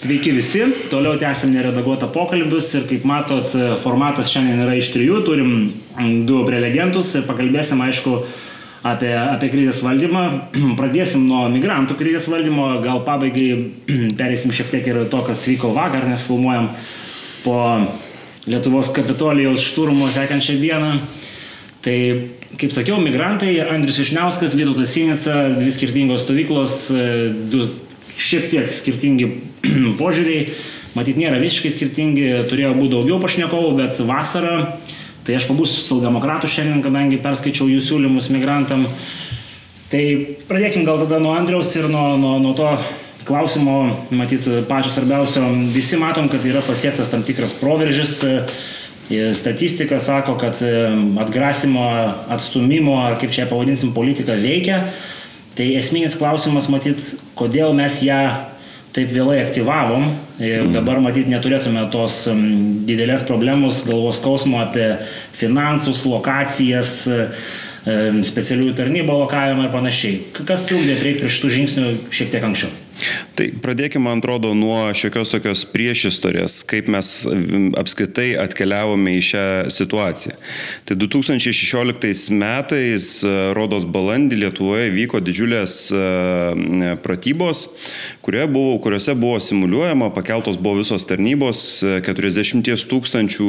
Sveiki visi, toliau tęsim neredaguotą pokalbius ir kaip matot, formatas šiandien yra iš trijų, turim du prelegentus ir pakalbėsim, aišku, apie, apie krizės valdymą. Pradėsim nuo migrantų krizės valdymo, gal pabaigai perėsim šiek tiek ir to, kas vyko vakar, nes filmuojam po Lietuvos kapitolijos šturmo sekančią dieną. Tai, kaip sakiau, migrantai, Andrius Višniauskas, Vytautas Sinica, dvi skirtingos stovyklos, du šiek tiek skirtingi požiūriai, matyt, nėra visiškai skirtingi, turėjo būti daugiau pašnekovų, bet vasarą, tai aš pabūsiu socialdemokratų šiandien, kadangi perskaičiau jų siūlymus migrantam. Tai pradėkim gal tada nuo Andriaus ir nuo, nuo, nuo to klausimo, matyt, pačio svarbiausio. Visi matom, kad yra pasiektas tam tikras proveržis. Statistika sako, kad atgrasimo, atstumimo, kaip čia pavadinsim, politika veikia. Tai esminis klausimas, matyt, kodėl mes ją taip vėlai aktyvavom ir mhm. dabar matyt neturėtume tos didelės problemos, galvos skausmo apie finansus, lokacijas, specialiųjų tarnybų lokavimą ir panašiai. Kas trukdė prieiti prie šitų žingsnių šiek tiek anksčiau? Tai pradėkime, man atrodo, nuo šiokios tokios priešistorės, kaip mes apskritai atkeliavome į šią situaciją. Tai 2016 metais, e, rodos balandį Lietuvoje vyko didžiulės e, pratybos, buvo, kuriuose buvo simuliuojama, pakeltos buvo visos tarnybos, 40 e, tūkstančių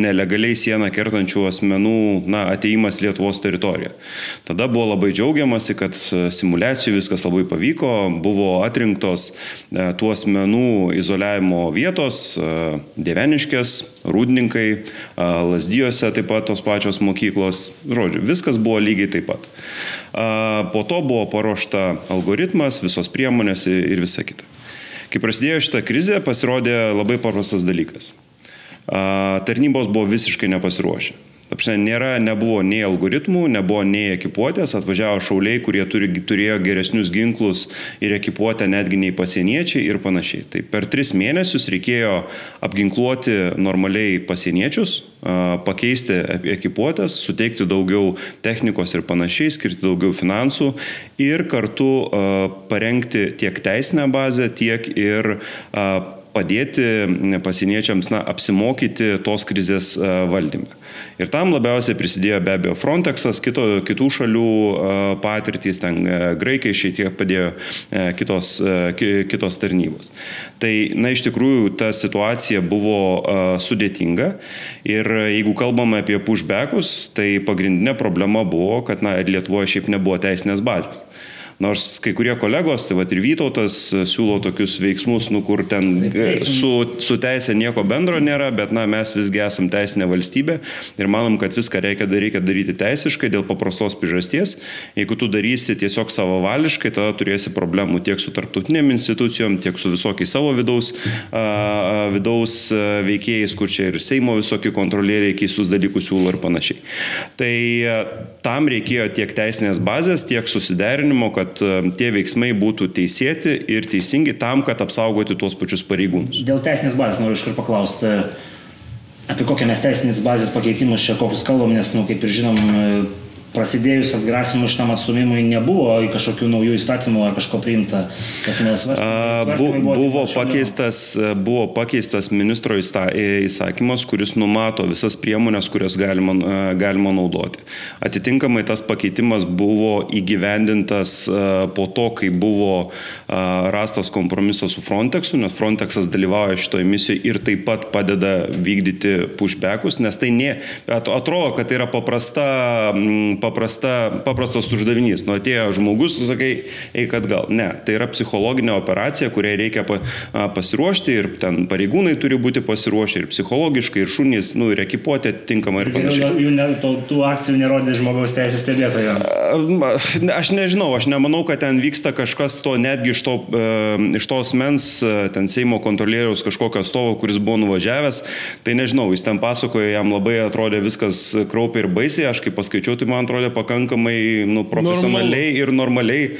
nelegaliai sieną kertančių asmenų na, ateimas Lietuvos teritoriją. Tada buvo labai džiaugiamasi, kad simulacijų viskas labai pavyko, buvo atrinktos e, tų asmenų izoliavimo vietos e, - Dieveniškės, Rūdininkai, e, Lasdijose taip pat tos pačios mokyklos. Žodžiu, viskas buvo lygiai taip pat. Po to buvo paruošta algoritmas, visos priemonės ir visa kita. Kai prasidėjo šitą krizę, pasirodė labai paprastas dalykas. Tarnybos buvo visiškai nepasiruošę. Tapšne, nėra, nebuvo nei algoritmų, nebuvo nei ekipuotės, atvažiavo šauliai, kurie turi, turėjo geresnius ginklus ir ekipuotę netgi nei pasieniečiai ir panašiai. Tai per tris mėnesius reikėjo apginkluoti normaliai pasieniečius, pakeisti ekipuotės, suteikti daugiau technikos ir panašiai, skirti daugiau finansų ir kartu parengti tiek teisinę bazę, tiek ir padėti pasieniečiams na, apsimokyti tos krizės e, valdyme. Ir tam labiausiai prisidėjo be abejo Frontexas, kito, kitų šalių e, patirtys, ten e, graikai šiek tiek padėjo kitos, kitos tarnybos. Tai, na, iš tikrųjų, ta situacija buvo sudėtinga ir jeigu kalbame apie pushbackus, tai pagrindinė problema buvo, kad, na, Lietuvoje šiaip nebuvo teisinės bazės. Nors kai kurie kolegos, tai va ir Vytautas e, siūlo tokius veiksmus, nu, kur ten e, su, su teisė nieko bendro nėra, bet na, mes visgi esam teisinė valstybė ir manom, kad viską reikia, reikia daryti teisiškai dėl paprastos priežasties. Jeigu tu darysi tiesiog savavališkai, tada turėsi problemų tiek su tarptautinėm institucijom, tiek su visokiais savo vidaus, a, vidaus veikėjais, kur čia ir Seimo visokie kontrolieriai keistus dalykus siūlo ir panašiai. Tai tam reikėjo tiek teisinės bazės, tiek susiderinimo, kad kad e, tie veiksmai būtų teisėti ir teisingi tam, kad apsaugoti tuos pačius pareigūnus. Dėl teisinės bazės noriu iškart paklausti, apie kokią mes teisinės bazės pakeitimus čia kokius kalbam, nes, nu, kaip ir žinom, prasidėjus atgrasimui šitam atstumimui nebuvo kažkokių naujų įstatymų ar kažko priimta, kas mes. Bu, buvo, pakeistas, buvo pakeistas ministro įsakymas, kuris numato visas priemonės, kurias galima, galima naudoti. Atitinkamai tas pakeitimas buvo įgyvendintas po to, kai buvo rastas kompromisas su Frontexu, nes Frontexas dalyvauja šitoje misijoje ir taip pat padeda vykdyti pushbackus, nes tai ne, atrodo, kad tai yra paprasta paprasta, paprastas uždavinys. Nu, atėjo žmogus, tu sakai, eik atgal. Ne, tai yra psichologinė operacija, kuriai reikia pa, pasiruošti ir ten pareigūnai turi būti pasiruošę ir psichologiškai, ir šunys, nu, ir ekipuotė tinkamai ir panašiai. Jų, ne, to, tų akcijų nerodė žmogaus teisės stebėtojams. Aš nežinau, aš nemanau, kad ten vyksta kažkas to netgi iš to, iš to asmens, ten Seimo kontrolieriaus kažkokio stovo, kuris buvo nuvažiavęs, tai nežinau, jis ten pasakojo, jam labai atrodė viskas kraupiai ir baisiai, aš kaip paskaičiau, tai man atrodė pakankamai nu, profesionaliai Normal. ir normaliai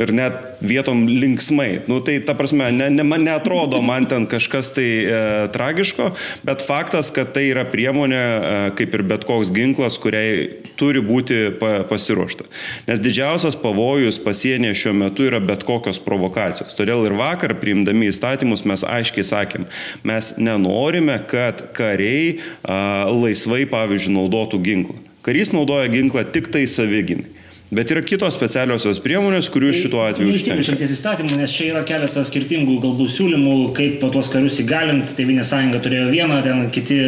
ir net vietom linksmai. Nu, tai ta prasme, ne, ne, man netrodo man ten kažkas tai e, tragiško, bet faktas, kad tai yra priemonė, e, kaip ir bet koks ginklas, kuriai turi būti pa, pasiruošta. Nes didžiausias pavojus pasienyje šiuo metu yra bet kokios provokacijos. Todėl ir vakar priimdami įstatymus mes aiškiai sakėm, mes nenorime, kad kariai a, laisvai, pavyzdžiui, naudotų ginklą. Karys naudoja ginklą tik tai saviginai. Bet yra kitos specialiosios priemonės, kurių tai šituo atveju užtenka. Įstatymų, nes čia yra keletas skirtingų galbūt siūlymų, kaip tuos karius įgalinti. Tevinė sąjunga turėjo vieną, ten kiti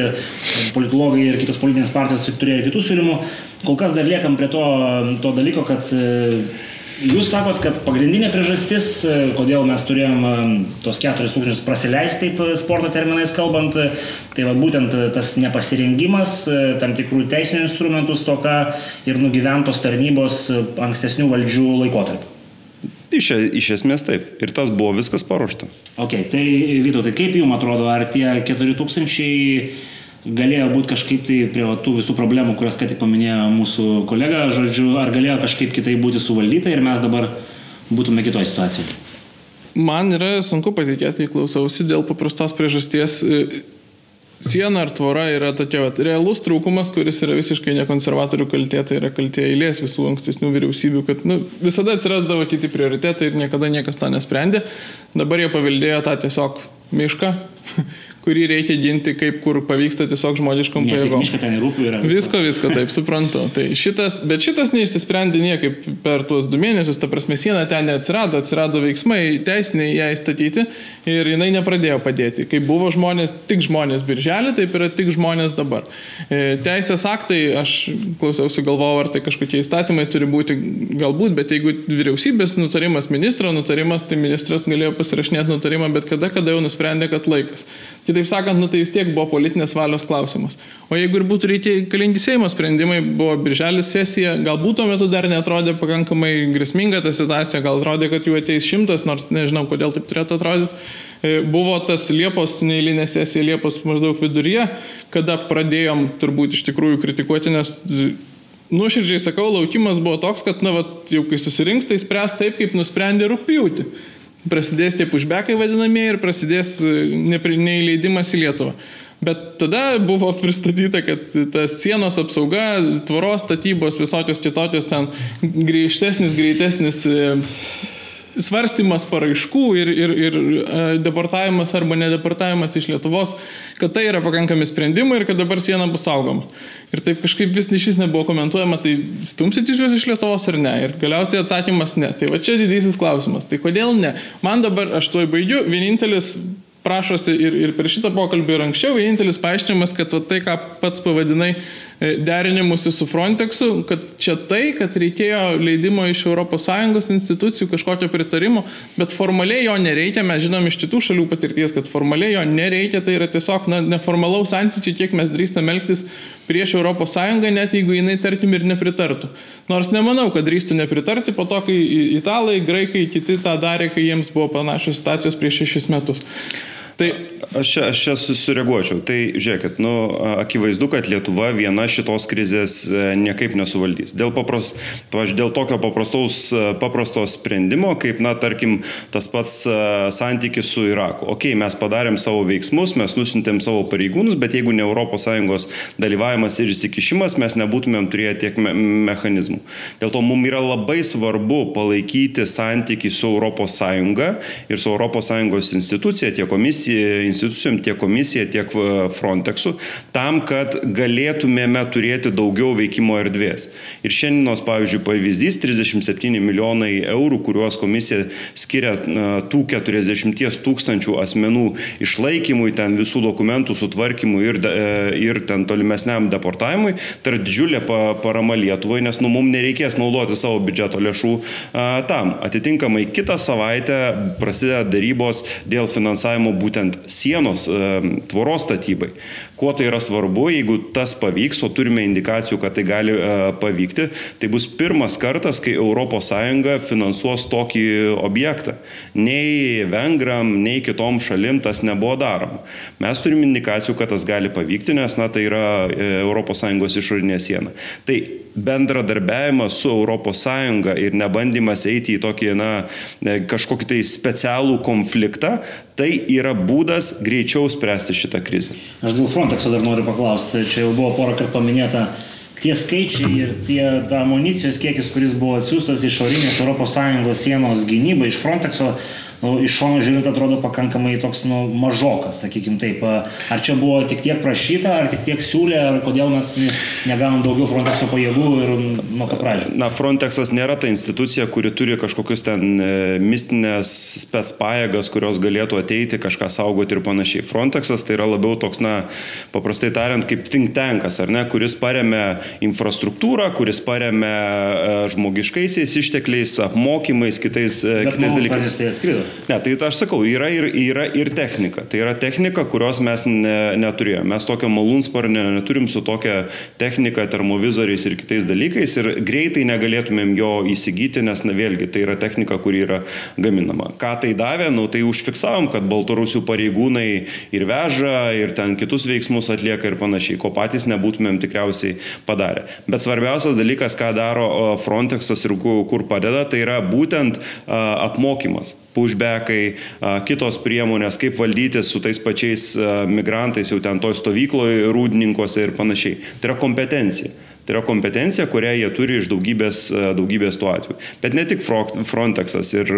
politologai ir kitos politinės partijos turėjo kitų siūlymų. Kol kas dar liekam prie to, to dalyko, kad Jūs sakot, kad pagrindinė priežastis, e, kodėl mes turėjom e, tos 4000 prasileisti, taip e, sporto terminais kalbant, tai va būtent tas nepasirengimas, tam tikrų teisinių instrumentų stoka ir nugyventos tarnybos ankstesnių valdžių laikotarpiu. Iš, iš esmės taip. Ir tas buvo viskas paruošta. Ok, tai Vytautai, kaip jums atrodo, ar tie 4000 galėjo būti kažkaip tai prie tų visų problemų, kurias ką tik paminėjo mūsų kolega, žodžiu, ar galėjo kažkaip kitai būti suvaldyta ir mes dabar būtume kitoje situacijoje? Man yra sunku patikėti, klausausi, dėl paprastos priežasties. E, siena ar tvora yra tokia vat, realus trūkumas, kuris yra visiškai ne konservatorių kaltė, tai yra kaltė eilės visų ankstesnių vyriausybių, kad nu, visada atsirasdavo kiti prioritetai ir niekada niekas to nesprendė. Dabar jie paveldėjo tą tiesiog mišką, kurį reikia ginti, kaip kur pavyksta tiesiog žmogiškom pajėgom. Mišką ten rūpiu yra. Visko, visko, taip suprantu. Tai šitas, bet šitas neišsisprendė niekaip per tuos du mėnesius, ta prasme, siena ten neatsirado, atsirado veiksmai teisiniai ją įstatyti ir jinai nepradėjo padėti. Kai buvo žmonės, tik žmonės birželį, taip yra tik žmonės dabar. E, teisės aktai, aš klausiausi galvojau, ar tai kažkokie įstatymai turi būti, galbūt, bet jeigu vyriausybės nutarimas, ministro nutarimas, tai ministras galėjo pasirašinėti nutarimą, bet kada, kada jau nusprendė, kad laikas. Kitaip sakant, nu, tai vis tiek buvo politinės valios klausimas. O jeigu ir būtų reikalingi Seimo sprendimai, buvo birželis sesija, galbūt tuo metu dar netrodė pakankamai grėsminga ta situacija, gal atrodė, kad jų ateis šimtas, nors nežinau, kodėl taip turėtų atrodyti. E, buvo tas Liepos neįlinė sesija Liepos maždaug viduryje, kada pradėjom turbūt iš tikrųjų kritikuoti, nes nuoširdžiai sakau, laukimas buvo toks, kad, na, vat, jau kai susirinks, tai spręs taip, kaip nusprendė rūpjūti prasidės tie pushbackai vadinamieji ir prasidės e, neįleidimas į Lietuvą. Bet tada buvo pristatyta, kad tas sienos apsauga, tvoros statybos, visokios kitokios ten griežtesnis, greitesnis e, svarstymas paraiškų ir, ir, ir e, deportavimas arba nedeportavimas iš Lietuvos, kad tai yra pakankami sprendimai ir kad dabar siena bus saugoma. Ir taip kažkaip vis iš vis nebuvo komentuojama, tai stumsit iš juos iš Lietuvos ar ne. Ir galiausiai atsakymas ne. Tai va čia didysis klausimas. Tai kodėl ne? Man dabar, aš tuoj baigiu, vienintelis prašosi ir, ir per šitą pokalbį ir anksčiau vienintelis paaiškinimas, kad tai, ką pats pavadinai derinimusi su Frontexu, kad čia tai, kad reikėjo leidimo iš ES institucijų kažkokio pritarimo, bet formaliai jo nereikia, mes žinom iš kitų šalių patirties, kad formaliai jo nereikia, tai yra tiesiog na, neformalaus santykių, kiek mes drįstame elgtis prieš ES, net jeigu jinai tarkim ir nepritartų. Nors nemanau, kad drįstų nepritarti po to, kai italai, graikai, kiti tą darė, kai jiems buvo panašios situacijos prieš šešis metus. Tai aš čia, aš čia susireaguočiau. Tai žiūrėkit, nu, akivaizdu, kad Lietuva viena šitos krizės e, niekaip nesuvaldys. Dėl, papras, dėl tokio paprastaus, e, paprasto sprendimo, kaip, na, tarkim, tas pats e, santykis su Iraku. Ok, mes padarėm savo veiksmus, mes nusintėm savo pareigūnus, bet jeigu ne ES dalyvavimas ir įsikišimas, mes nebūtumėm turėję tiek me mechanizmų. Dėl to mums yra labai svarbu palaikyti santykį su ES ir su ES institucija, tiek komisija institucijom, tiek komisija, tiek Frontexu, tam, kad galėtumėme turėti daugiau veikimo erdvės. Ir šiandienos, pavyzdžiui, pavyzdys 37 milijonai eurų, kuriuos komisija skiria tų 40 tūkstančių asmenų išlaikymui, ten visų dokumentų sutvarkymui ir, e, ir ten tolimesniam deportavimui, tai yra didžiulė parama Lietuvai, nes nu mums nereikės naudoti savo biudžeto lėšų tam. Atitinkamai kitą savaitę prasideda darybos dėl finansavimo būtent būtent sienos, tvoros statybai. Kuo tai yra svarbu, jeigu tas pavyks, o turime indikacijų, kad tai gali pavykti, tai bus pirmas kartas, kai ES finansuos tokį objektą. Nei vengram, nei kitom šalim tas nebuvo daroma. Mes turime indikacijų, kad tas gali pavykti, nes na, tai yra ES išorinė siena. Tai bendradarbiavimas su ES ir nebandymas eiti į tokį, na, e, kažkokį tai specialų konfliktą, tai yra būdas greičiau spręsti šitą krizę. Aš dėl Frontexo dar noriu paklausti, čia jau buvo porą kartų paminėta tie skaičiai ir tie amunicijos kiekis, kuris buvo atsiųstas iš orinės ES sienos gynybai, iš Frontexo, nu, iš šono žiūrint atrodo pakankamai toks nu, mažokas, sakykim taip. Ar čia buvo tik tiek prašyta, ar tik tiek siūlė, ar kodėl mes negavom daugiau Frontexo pajėgų ir nuo pat pradžių? Na, Frontexas nėra ta institucija, kuri turi kažkokius ten e, mistinės spets pajėgas, kurios galėtų ateiti, kažką saugoti ir panašiai. Frontexas tai yra labiau toks, na, paprastai tariant, kaip think tankas, ar ne, kuris paremia infrastruktūrą, kuris paremia e, žmogiškaisiais ištekliais, apmokymais, kitais, e, Bet kitais dalykais. Tai atskrido. Ne, tai aš sakau, yra ir, yra ir technika. Tai yra technika, kurios mes ne, neturėjome. Mes tokio malūnsparnio neturim su tokia technika, termovizoriais ir kitais dalykais ir greitai negalėtumėm jo įsigyti, nes na, vėlgi tai yra technika, kuri yra gaminama. Ką tai davė, nu, tai užfiksavom, kad baltarusių pareigūnai ir veža, ir ten kitus veiksmus atlieka ir panašiai, ko patys nebūtumėm tikriausiai padarę. Bet svarbiausias dalykas, ką daro Frontexas ir kur padeda, tai yra būtent apmokymas pushbackai, kitos priemonės, kaip valdyti su tais pačiais migrantais jau ten toj stovykloje, rūdininkose ir panašiai. Tai yra kompetencija. Tai yra kompetencija, kurią jie turi iš daugybės, daugybės tų atvejų. Bet ne tik Frontexas ir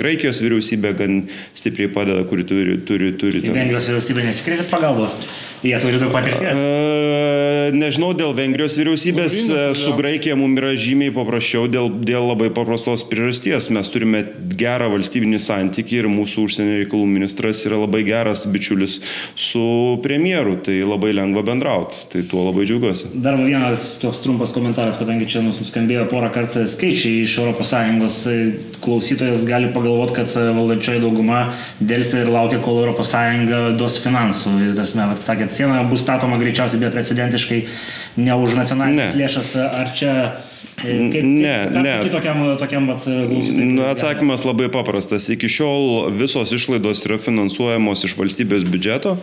Graikijos vyriausybė gan stipriai padeda, kuri turi. turi, turi Vengrijos vyriausybė nesikreipia pagalbos. Jie turi daug patirties. E, nežinau, dėl Vengrijos vyriausybės e, su Graikija mums yra žymiai paprasčiau dėl, dėl labai paprastos priežasties. Mes turime gerą valstybinį santykį ir mūsų užsienio reikalų ministras yra labai geras bičiulis su premjeru, tai labai lengva bendrauti. Tai tuo labai džiaugiuosi. Dar vienas toks trumpas komentaras, kadangi čia nuskambėjo porą kartų skaičiai iš ES, klausytojas gali pagalvoti, kad valdančioji dauguma dėlsi ir laukia, kol ES duos finansų. Ir tas, mes, sakėt, siena bus statoma greičiausiai beprecedentiškai ne už nacionalinės lėšas. Ar čia Kaip, ne, kaip, ne. Tokiam, tokiam nu, Atsakymas labai paprastas. Iki šiol visos išlaidos yra finansuojamos iš valstybės biudžeto.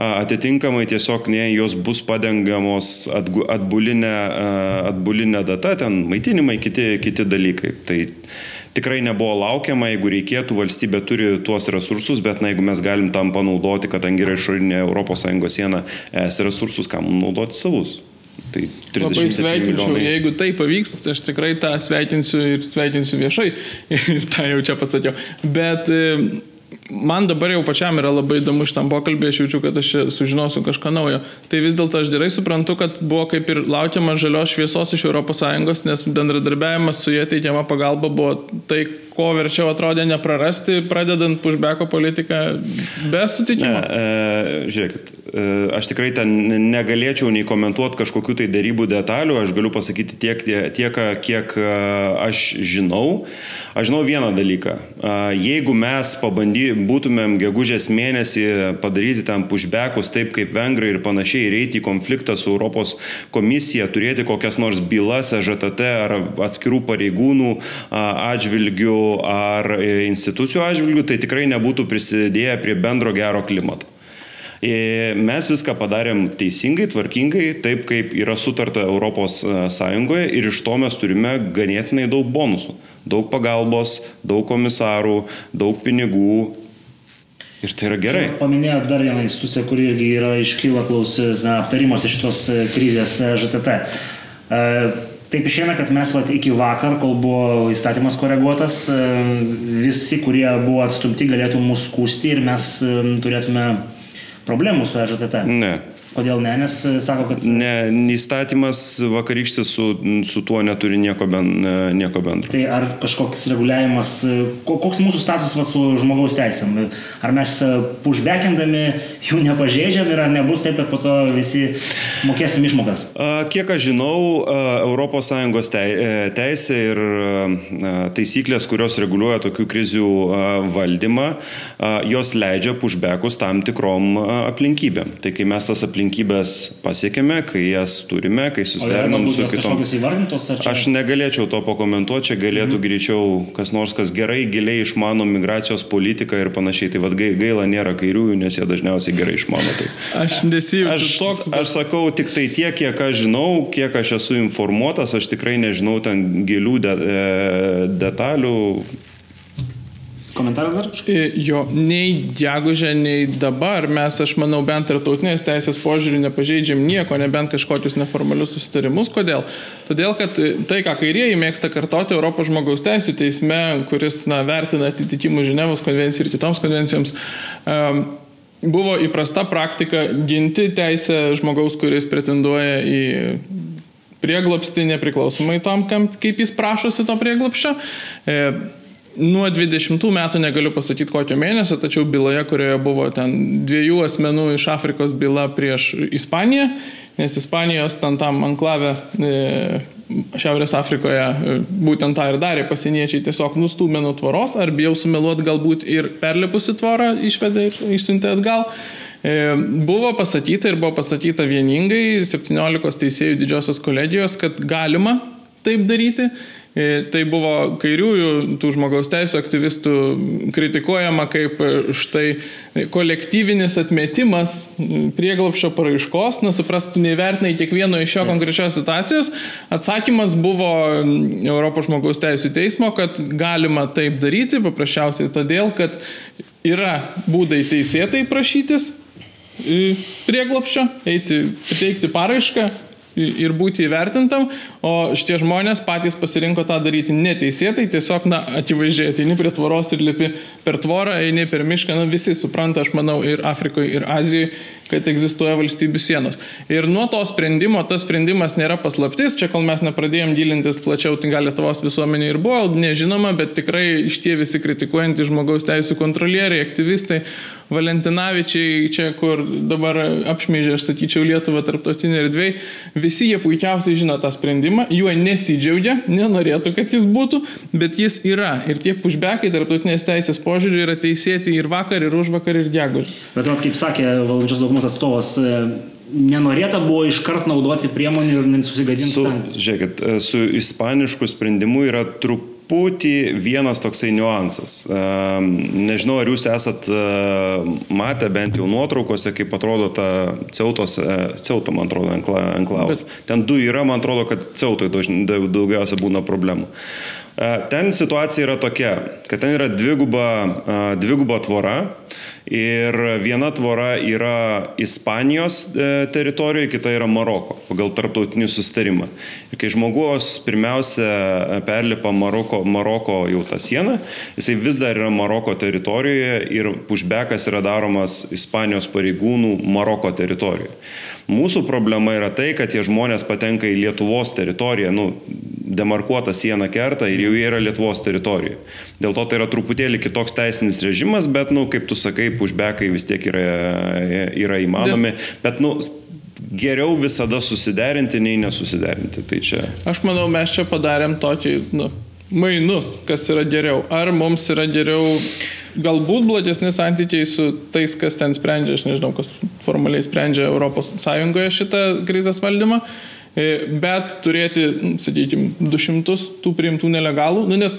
Atitinkamai tiesiog ne, jos bus padengiamos atbulinę, atbulinę datą, ten maitinimai, kiti, kiti dalykai. Tai tikrai nebuvo laukiama, jeigu reikėtų, valstybė turi tuos resursus, bet na, jeigu mes galim tam panaudoti, kadangi yra išorinė ES siena, es resursus, kam naudoti savus. Tai Labai sveikinčiau, milijonai. jeigu tai pavyks, aš tikrai tą sveikinsiu ir sveikinsiu viešai ir tą jau čia pasakiau. Bet man dabar jau pačiam yra labai įdomu šitam pokalbį, aš jaučiu, kad aš sužinosiu kažką naujo. Tai vis dėlto aš gerai suprantu, kad buvo kaip ir laukiama žalios šviesos iš ES, nes bendradarbiavimas su jie teikiama pagalba buvo tai, ko verčiau atrodė neprarasti, pradedant pushbacko politiką be sutikimo? Ne, e, žiūrėkit, e, aš tikrai ten negalėčiau nei komentuoti kažkokių tai dėrybų detalių, aš galiu pasakyti tiek, tiek kiek e, aš žinau. Aš žinau vieną dalyką. E, jeigu mes pabandy, būtumėm gegužės mėnesį padaryti ten pushbackus taip kaip vengrai ir panašiai, ir eiti į konfliktą su Europos komisija, turėti kokias nors bylas ŽTT ar atskirų pareigūnų atžvilgių, ar institucijų atžvilgių, tai tikrai nebūtų prisidėję prie bendro gero klimato. E, mes viską padarėm teisingai, tvarkingai, taip kaip yra sutarta ES e, ir iš to mes turime ganėtinai daug bonusų. Daug pagalbos, daug komisarų, daug pinigų, Ir tai yra gerai. Paminėjot dar vieną instituciją, kuri irgi yra iškyla klausys aptarimuose šitos e, krizės ŽTT. Taip išeina, kad mes vat, iki vakar, kol buvo įstatymas koreguotas, visi, kurie buvo atstumti, galėtų mūsų skūsti ir mes turėtume problemų su EŽTT. Ne. Kodėl ne, nes e, sako, kad... Ne, įstatymas vakarykštis su, su tuo neturi nieko, ben, e, nieko bendro. Tai ar kažkoks reguliavimas, e, koks mūsų statusas su žmogaus teisėm? Ar mes pushbackindami jų nepažeidžiam ir ar nebus taip, kad po to visi mokėsim išmokas? Kiek aš žinau, ES teisė ir taisyklės, kurios reguliuoja tokių krizių valdymą, jos leidžia pushbackus tam tikrom aplinkybėm. Tai kai mes tas aplinkybės aplinkybės pasiekėme, kai jas turime, kai susiderinom su kitom. Aš negalėčiau to pakomentuoti, čia galėtų mhm. greičiau kas nors, kas gerai, giliai išmano migracijos politiką ir panašiai. Tai vad gaila nėra kairiųjų, nes jie dažniausiai gerai išmano tai. Aš nesijaučiu aš, toks. Bet... Aš sakau tik tai tiek, kiek aš žinau, kiek aš esu informuotas, aš tikrai nežinau ten gilių de, e, detalių. Komentaras dar kažkoks? E, jo, nei gegužė, nei dabar mes, aš manau, bent tarptautinės teisės požiūrį nepažeidžiam nieko, nebent kažkokius neformalius susitarimus. Kodėl? Todėl, kad tai, ką kairieji mėgsta kartoti Europos žmogaus teisų teisme, kuris na, vertina atitikimų Ženevos konvencijai ir kitoms konvencijoms, um, buvo įprasta praktika ginti teisę žmogaus, kuris pretenduoja į prieglopstį nepriklausomai tom, kaip jis prašosi to prieglopščio. E, Nuo 20 metų negaliu pasakyti kokio mėnesio, tačiau byloje, kurioje buvo ten dviejų asmenų iš Afrikos byla prieš Ispaniją, nes Ispanijos ten tam anklavę e, Šiaurės Afrikoje e, būtent tą ir darė pasieniečiai, tiesiog nustūmė nuo tvoros, ar bijau sumeluoti galbūt ir perlipusi tvorą išvedė ir išsiuntė atgal. E, buvo pasakyta ir buvo pasakyta vieningai 17 teisėjų didžiosios kolegijos, kad galima taip daryti tai buvo kairiųjų, tų žmogaus teisų aktyvistų kritikuojama kaip e, štai kolektyvinis atmetimas prieglapšio paraiškos, nesuprastų neįvertinai kiekvieno iš jo konkrečios situacijos. Atsakymas buvo Europos žmogaus teisų teismo, kad galima taip daryti, paprasčiausiai todėl, kad yra būdai teisėtai prašytis e, prieglapščio, eiti, pateikti paraišką, ir būti įvertintam, o šitie žmonės patys pasirinko tą daryti neteisėtai, tiesiog, na, akivaizdžiai ateini prie tvoros ir lipi per tvorą, eini per mišką, na, visi supranta, aš manau, ir Afrikoje, ir Azijoje, kad egzistuoja valstybių sienos. Ir nuo to sprendimo, tas sprendimas nėra paslaptis, čia kol mes nepradėjom gilintis plačiau, tai gal Lietuvos visuomenė ir buvo nežinoma, bet tikrai iš tie visi kritikuojantys žmogaus teisų kontrolieriai, aktyvistai, Valentinavičiai, čia kur dabar apšmyžė, aš sakyčiau, Lietuvą tarptautinė erdvėje, visi jie puikiausiai žino tą sprendimą, juo nesidžiaugia, nenorėtų, kad jis būtų, bet jis yra. Ir tie pushbackai tarptautinės teisės požiūrį yra teisėti ir vakar, ir už vakar, ir gegužį. Bet, kaip sakė valdančios daugumos atstovas, e, nenorėta buvo iškart naudoti priemonių ir nesusigadinti. Su, žiūrėkit, e, su ispanišku sprendimu yra truputį truputį vienas toksai niuansas. Nežinau, ar jūs esat matę bent jau nuotraukose, kaip atrodo ta ceutos, ceuta, man atrodo, enklavas. Bet... Ten du yra, man atrodo, kad ceutoj daugiausia būna problemų. Ten situacija yra tokia, kad ten yra dviguba, dviguba tvora Ir viena tvora yra Ispanijos e, teritorijoje, kita yra Maroko, pagal tarptautinį sustarimą. Ir kai žmogus pirmiausia e, perlipa Maroko, Maroko jau tą sieną, jisai vis dar yra Maroko teritorijoje ir pushbackas yra daromas Ispanijos pareigūnų Maroko teritorijoje. Mūsų problema yra tai, kad tie žmonės patenka į Lietuvos teritoriją, nu, demarkuotą sieną kerta ir jau jie yra Lietuvos teritorijoje. Dėl to tai yra truputėlį kitoks teisinis režimas, bet, nu, kaip tu sakai, pushbackai vis tiek yra, yra įmanomi. Nes... Bet, nu, geriau visada susiderinti, nei nesusiderinti. Tai čia. Aš manau, mes čia padarėm tokį, nu, mainus, kas yra geriau. Ar mums yra geriau galbūt blogesni santykiai su tais, kas ten sprendžia, aš nežinau, kas formaliai sprendžia ES šitą krizės valdymą, e, bet turėti, sakykime, 200 tų priimtų nelegalų, nu, nes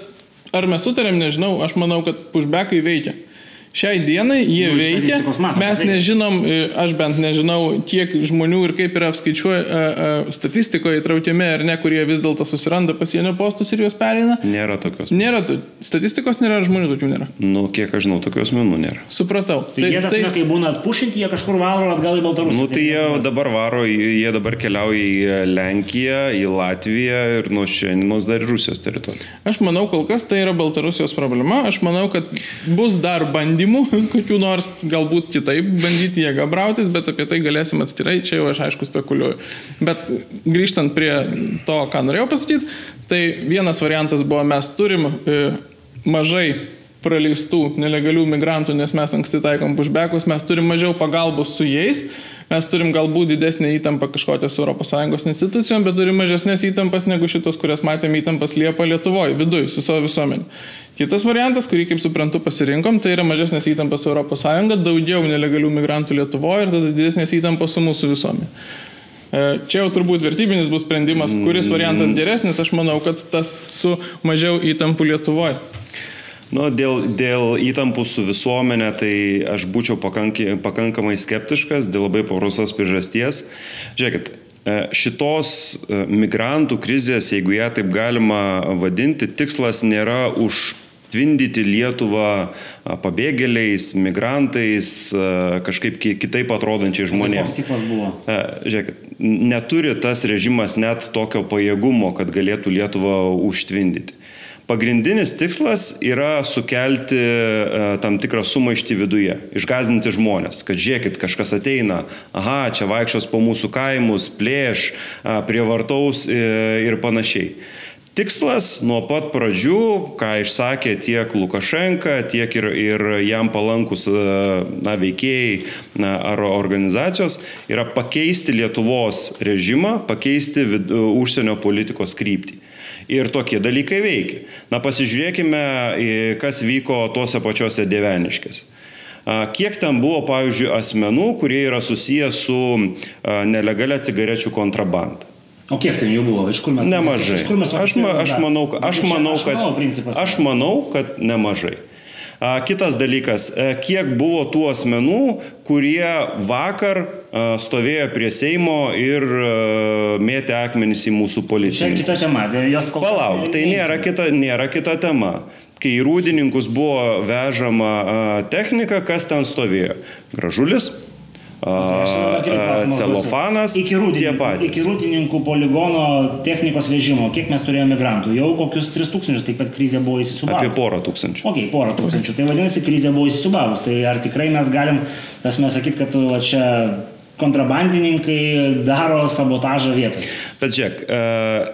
ar mes sutarėm, nežinau, aš manau, kad pushbackai veikia. Šiai dienai jie nu, veikia. Mes nežinom, e, aš bent nežinau, kiek žmonių ir kaip yra apskaičiuoja e, e, statistikoje įtraukiami ar ne, kurie vis dėlto susiranda pasienio postus ir juos pereina. Nėra tokios. Nėra, statistikos nėra, žmonių tokių nėra. Nu, kiek aš žinau, tokios menų nėra. Supratau. Tai, tai jie tas, tai, kai būna atpušinti, jie kažkur varo atgal į Baltarusiją. Nu, tai jie dabar varo, jie dabar keliauja į Lenkiją, į Latviją ir nuo šiandienos dar į Rusijos teritoriją. Aš manau, kol kas tai yra Baltarusijos problema. Aš manau, kad bus dar bandymų bandymų, kokių nors galbūt kitaip bandyti jėgą brautis, bet apie tai galėsim atskirai, čia jau aš aišku spekuliuoju. Bet grįžtant prie to, ką norėjau pasakyti, tai vienas variantas buvo, mes turim e, mažai praleistų nelegalių migrantų, nes mes anksti taikom pushbackus, mes turim mažiau pagalbos su jais, mes turim galbūt didesnį įtampą kažkokios ES institucijom, bet turim mažesnės įtampas negu šitos, kurias matėme įtampas Liepa Lietuvoje, viduje, su savo visuomenė. Kitas variantas, kurį, kaip suprantu, pasirinkom, tai yra mažesnės įtampos ES, daugiau nelegalių migrantų Lietuvoje ir tada didesnės įtampos su mūsų visuomenė. E, čia jau turbūt vertybinis bus sprendimas, kuris variantas geresnis, aš manau, kad tas su mažiau įtampų Lietuvoje. Nu, dėl, dėl įtampų su visuomenė, tai aš būčiau pakanki, pakankamai skeptiškas dėl labai paprastos priežasties. Žiūrėkit, e, šitos e, migrantų krizės, jeigu ją taip galima vadinti, tikslas nėra už tvindyti Lietuvą pabėgėliais, migrantais, kažkaip kitaip atrodančiai žmonėms. Koks tikslas buvo? Žiūrėkit, neturi tas režimas net tokio pajėgumo, kad galėtų Lietuvą užtvindyti. Pagrindinis tikslas yra sukelti tam tikrą sumaištį viduje, išgazinti žmonės, kad žiūrėkit, kažkas ateina, aha, čia vaikščios po mūsų kaimus, plėš, prievartaus ir panašiai. Tikslas nuo pat pradžių, ką išsakė tiek Lukašenka, tiek ir, ir jam palankus na, veikėjai na, ar organizacijos, yra pakeisti Lietuvos režimą, pakeisti vid, užsienio politikos kryptį. Ir tokie dalykai veikia. Na pasižiūrėkime, kas vyko tuose pačiuose Deveniškėse. Kiek ten buvo, pavyzdžiui, asmenų, kurie yra susijęs su nelegalia cigarečių kontrabanda? O kiek ten jų buvo? Iš kur mes? Nemažai. Iš kur mes aš, ma, aš, manau, aš, manau, kad, aš manau, kad nemažai. Kitas dalykas, e, kiek buvo tų asmenų, kurie vakar stovėjo prie Seimo ir mėtė akmenys į mūsų policiją. Čia kita tema, jos kol kas. Palauk, tai nėra kita, nėra kita tema. Kai į rūdininkus buvo vežama technika, kas ten stovėjo? Gražulis, celofanas, iki rūdininkų, iki rūdininkų poligono technikos vežimo, kiek mes turėjome migrantų? Jau kokius 3000, taip pat krizė buvo įsisubavus. Apie porą tūkstančių. Ok, porą tūkstančių. Tai vadinasi, krizė buvo įsisubavus. Tai ar tikrai mes galim, tas mes sakyti, kad va, čia kontrabandininkai daro sabotažą vietoje. Bet žiūrėk, e,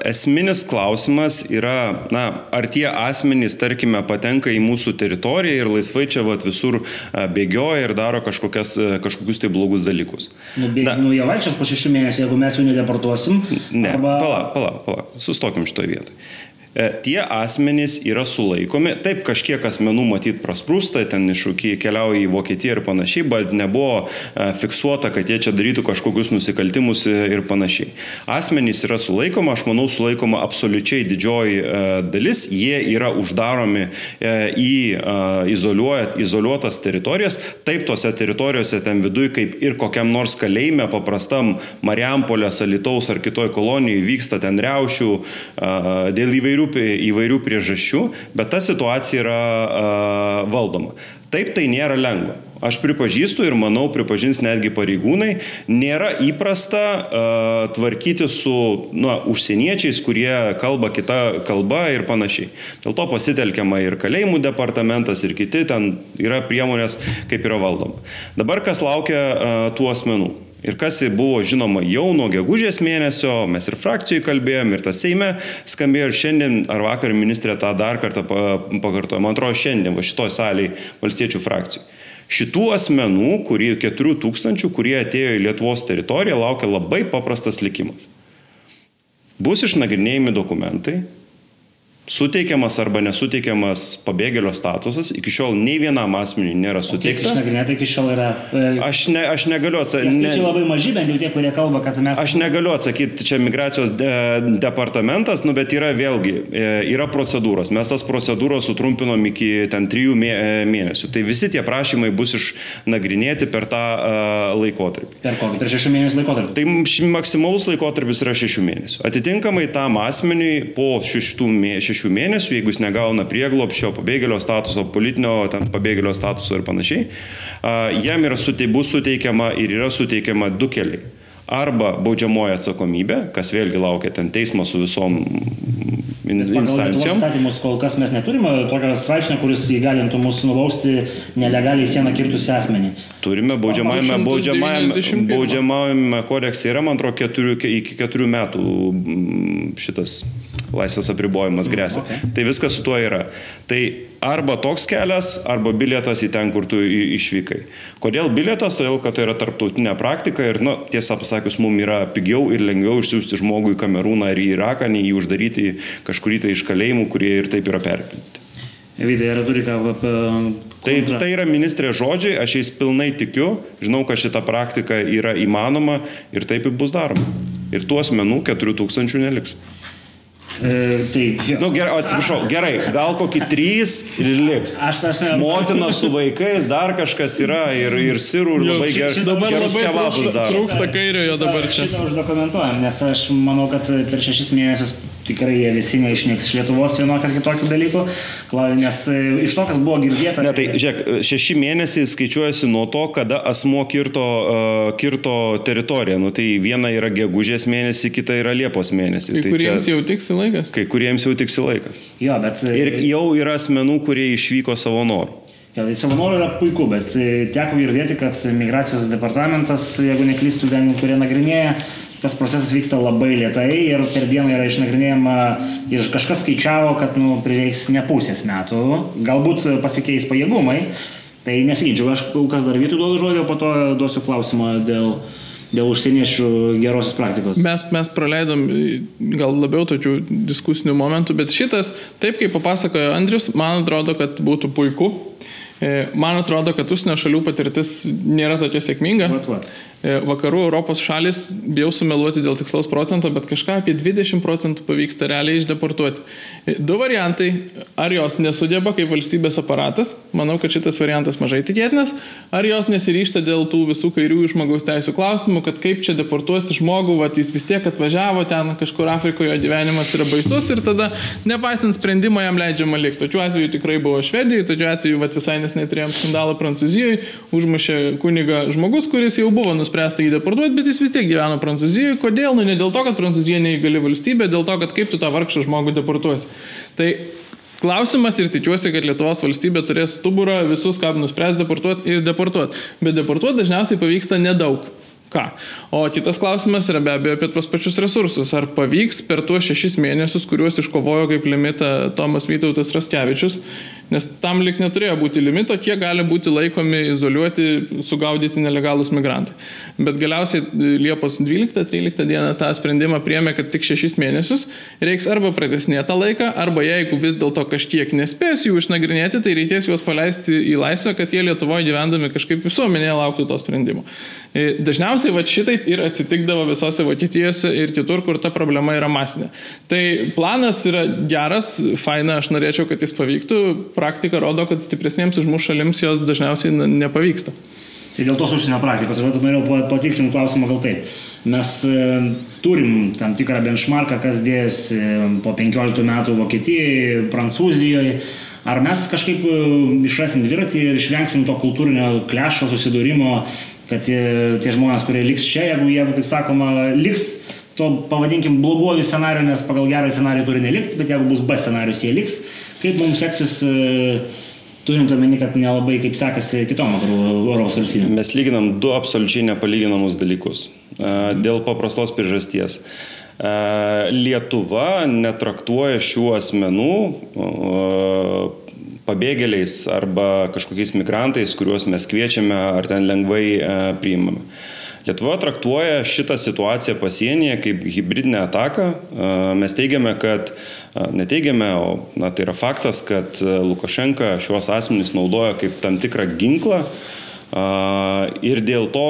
esminis klausimas yra, na, ar tie asmenys, tarkime, patenka į mūsų teritoriją ir laisvai čia vat, visur e, bėgioja ir daro kažkokias, e, kažkokius tai blogus dalykus. Nu, bė, nu jie vaikščios po šešių mėnesių, jeigu mes jų nedeportuosim. Ne, arba... palauk, palauk, palauk, sustokim šitoje vietoje. E, tie asmenys yra sulaikomi. Taip, kažkiek asmenų matyt prasprūsta, ten iššūkiai keliauja į Vokietiją ir panašiai, bet nebuvo e, fiksuota, kad jie čia darytų kažkokius nusikaltimus ir panašiai. Asmenys yra sulaikoma, aš manau, sulaikoma absoliučiai didžioji e, dalis, jie yra uždaromi į izoliuotas teritorijas. Taip, tose teritorijose ten viduje, kaip ir kokiam nors kalėjime, paprastam Mariampolės, Alitaus ar kitoj kolonijoje vyksta ten reušių dėl įvairių įvairių, priežasčių, bet ta situacija yra a, valdoma. Taip tai nėra lengva. Aš pripažįstu ir manau, pripažins netgi pareigūnai, nėra įprasta uh, tvarkyti su nu, užsieniečiais, kurie kalba kita kalba ir panašiai. Dėl to pasitelkiama ir kalėjimų departamentas, ir kiti ten yra priemonės, kaip yra valdoma. Dabar kas laukia uh, tų asmenų? Ir kas buvo žinoma jau nuo gegužės mėnesio, mes ir frakcijai kalbėjom, ir tas Seime skambėjo ir šiandien ar vakar ministrė tą dar kartą pakartojo, man atrodo šiandien, va šitoj saliai valstiečių frakcijų. Šitų asmenų, kurie 4000, kurie atėjo į Lietuvos teritoriją, laukia labai paprastas likimas. Bus išnagrinėjami dokumentai, suteikiamas arba nesuteikiamas pabėgėlio statusas, iki šiol nei vienam asmeniui nėra suteikta. Išnagrinėta iki šiol yra? E, aš, ne, aš negaliu atsakyti. Ne, labai maži, bent jau tie, kurie kalba, kad mes... Aš negaliu atsakyti, čia migracijos de, departamentas, nu, bet yra vėlgi, e, yra procedūros. Mes tas procedūros sutrumpinom iki ten trijų mė, e, mėnesių. Tai visi tie prašymai bus išnagrinėti per tą uh, laikotarpį. Per kokį? Per šešių mėnesių laikotarpį? Tai maksimalus laikotarpis yra šešių mėnesių. Atitinkamai tam asmeniui po šešių mėnesių šešių mėnesių, jeigu jis negauna prieglopščio, pabėgėlio statuso, politinio ten pabėgėlio statuso ir panašiai, jam yra bus suteikiama ir yra suteikiama du keliai. arba baudžiamoji atsakomybė, kas vėlgi laukia ten teismo su visom instancijom. Įstatymus kol kas mes neturime tokio straipsnio, kuris įgalintų mus nubausti nelegaliai sieną kirtusi asmenį. Turime baudžiamajame, baudžiamajame, baudžiamajame kodekse yra, man atrodo, keturių, iki keturių metų šitas laisvės apribojimas grėsia. Okay. Tai viskas su tuo yra. Tai arba toks kelias, arba bilietas į ten, kur tu išvykai. Kodėl bilietas? Todėl, kad tai yra tarptautinė praktika ir, nu, tiesą pasakius, mums yra pigiau ir lengviau išsiųsti žmogų į Kamerūną ar į Iraką, nei jį uždaryti kažkurį tai iš kalėjimų, kurie ir taip yra perpilti. Vidai, ar turi ką apie... Tai, tai yra ministrė žodžiai, aš jais pilnai tikiu, žinau, kad šita praktika yra įmanoma ir taip ir bus daroma. Ir tų asmenų 4000 neliks. E, tai, nu, gerai, atsiprašau, gerai, gal kokį trys ir liks. Aš tas ne. Motina su vaikais, dar kažkas yra ir, ir sirų, ir labai gerai. Dabar labai trūksta, trūksta kairiojo dabar čia. Šitą uždokumentuojam, nes aš manau, kad per šešis mėnesius tikrai jie visi neišnyks iš Lietuvos vienokio ar kitokio dalyko, nes e, iš to, kas buvo girdėta. Ne, tai žiūrėk, šeši mėnesiai skaičiuojasi nuo to, kada asmo kirto, uh, kirto teritoriją. Nu, tai viena yra gegužės mėnesį, kita yra Liepos mėnesį. Tai kuriems čia, jau tiksi laikas. Kai kuriems jau tiksi laikas. Jo, bet... E, Ir jau yra asmenų, kurie išvyko savo norų. Jo, tai savanorių yra puiku, bet teko girdėti, kad migracijos departamentas, jeigu neklystų, ten, kurie nagrinėja, tas procesas vyksta labai lietai ir per dieną yra išnagrinėjama ir kažkas skaičiavo, kad nu, prireiks ne pusės metų, galbūt pasikeis pajėgumai. Tai nesiginčiau, aš kol kas dar vytų duodu žodį, o po to duosiu klausimą dėl, dėl užsieniečių gerosios praktikos. Mes, mes praleidom gal labiau tokių diskusinių momentų, bet šitas, taip kaip papasakojo Andrius, man atrodo, kad būtų puiku. E, man atrodo, kad užsienio šalių patirtis nėra tokia sėkminga. Vat, vat. E, vakarų Europos šalis, bijau sumeluoti dėl tikslaus procento, bet kažką apie 20 procentų pavyksta realiai išdeportuoti. Du variantai. Ar jos nesugeba kaip valstybės aparatas, manau, kad šitas variantas mažai tikėtinas, ar jos nesiryšta dėl tų visų kairiųjų žmogaus teisų klausimų, kad kaip čia deportuosi žmogų, va, jis vis tiek atvažiavo ten kažkur Afrikoje, gyvenimas yra baisus ir tada, nepaisant sprendimo, jam leidžiama likti. Tokiu atveju tikrai buvo Švedijoje, tokiu atveju va, visai nesnei turėjom skandalą Prancūzijoje, užmušė kuniga žmogus, kuris jau buvo nuspręsta jį deportuoti, bet jis vis tiek gyveno Prancūzijoje. Kodėl? Nu, ne dėl to, kad Prancūzija neįgali valstybė, dėl to, kad kaip tu tą vargšą žmogų deportuosi. Tai Klausimas ir tikiuosi, kad Lietuvos valstybė turės stuburą visus, ką nuspręs deportuoti ir deportuoti. Bet deportuoti dažniausiai pavyksta nedaug. Ką? O kitas klausimas yra be abejo apie tuos pačius resursus. Ar pavyks per tuos šešis mėnesius, kuriuos iškovojo kaip limitą Tomas Vytautas Raskevičius, Nes tam lik neturėjo būti limito, kiek gali būti laikomi izoliuoti, sugaudyti nelegalus migrantai. Bet galiausiai e, Liepos 12-13 dieną tą sprendimą priemė, kad tik 6 mėnesius reiks arba pratesnėti tą laiką, arba jeigu vis dėlto kažkiek nespės jų išnagrinėti, tai reikės juos paleisti į laisvę, kad jie Lietuvoje gyvendami kažkaip visuomenėje lauktų to sprendimo. E, dažniausiai va šitaip ir atsitikdavo visose Vokietijose ir kitur, kur ta problema yra masinė. Tai planas yra geras, faina, aš norėčiau, kad jis pavyktų praktika rodo, kad stipresniems už mūsų šalims jos dažniausiai nepavyksta. Tai dėl tos užsienio praktikos, aš norėjau patikslinti klausimą gal taip. Mes e, turim tam tikrą benchmarką, kas dėjosi e, po 15 metų Vokietijoje, Prancūzijoje. Ar mes kažkaip e, išrasim dviratį ir išvengsim to kultūrinio klešo, susidūrimo, kad tie, tie žmonės, kurie liks čia, jeigu jie, kaip sakoma, liks to, pavadinkim, bloguoju scenariu, nes pagal gerą scenarių turi nelikti, bet jeigu bus B scenarius, jie liks, Kaip mums seksis, e, turint omeny, kad nelabai kaip sekasi kitom Europos valstybėm? Mes lyginam du absoliučiai nepalyginamus dalykus. E, dėl paprastos priežasties. E, Lietuva netraktuoja šių asmenų pabėgėliais arba kažkokiais migrantais, kuriuos mes kviečiame ar ten lengvai priimame. Lietuva traktuoja šitą situaciją pasienyje kaip hybridinę ataką. Mes teigiame, kad neteigiame, o na, tai yra faktas, kad Lukašenka šiuos asmenys naudoja kaip tam tikrą ginklą ir dėl to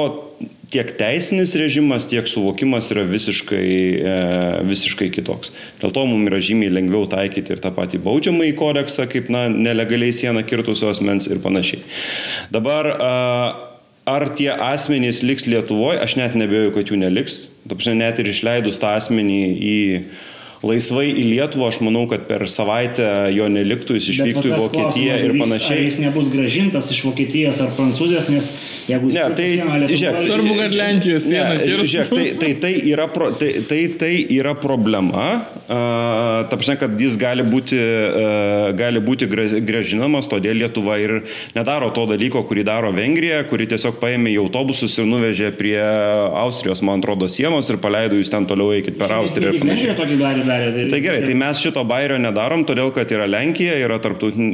tiek teisinis režimas, tiek suvokimas yra visiškai, e, visiškai kitoks. Dėl to mums yra žymiai lengviau taikyti ir tą patį baudžiamą į kodeksą, kaip na, nelegaliai sieną kirtusios mens ir panašiai. Dabar Ar tie asmenys liks Lietuvoje, aš net nebejoju, kad jų neliks. Tapšai, net ir išleidus tą asmenį į laisvai į Lietuvą, aš manau, kad per savaitę jo neliktų, jis išvyktų į Vokietiją ir panašiai. Jis nebus gražintas iš Vokietijos ar Prancūzijos, nes jeigu jis... Ne, tai, žiūrėk, Svarbu, kad Lenkijos siena kirstų. Tai, tai, tai, yra pro, tai, tai, tai yra problema, uh, ta prasme, kad jis gali būti, uh, gali būti gražinamas, todėl Lietuva ir nedaro to dalyko, kurį daro Vengrija, kuri tiesiog paėmė į autobusus ir nuvežė prie Austrijos, man atrodo, sienos ir paleido jūs ten toliau eikit per Austriją ir panašiai darė. Tai, tai gerai, tai mes šito bairio nedarom, todėl kad yra Lenkija, yra,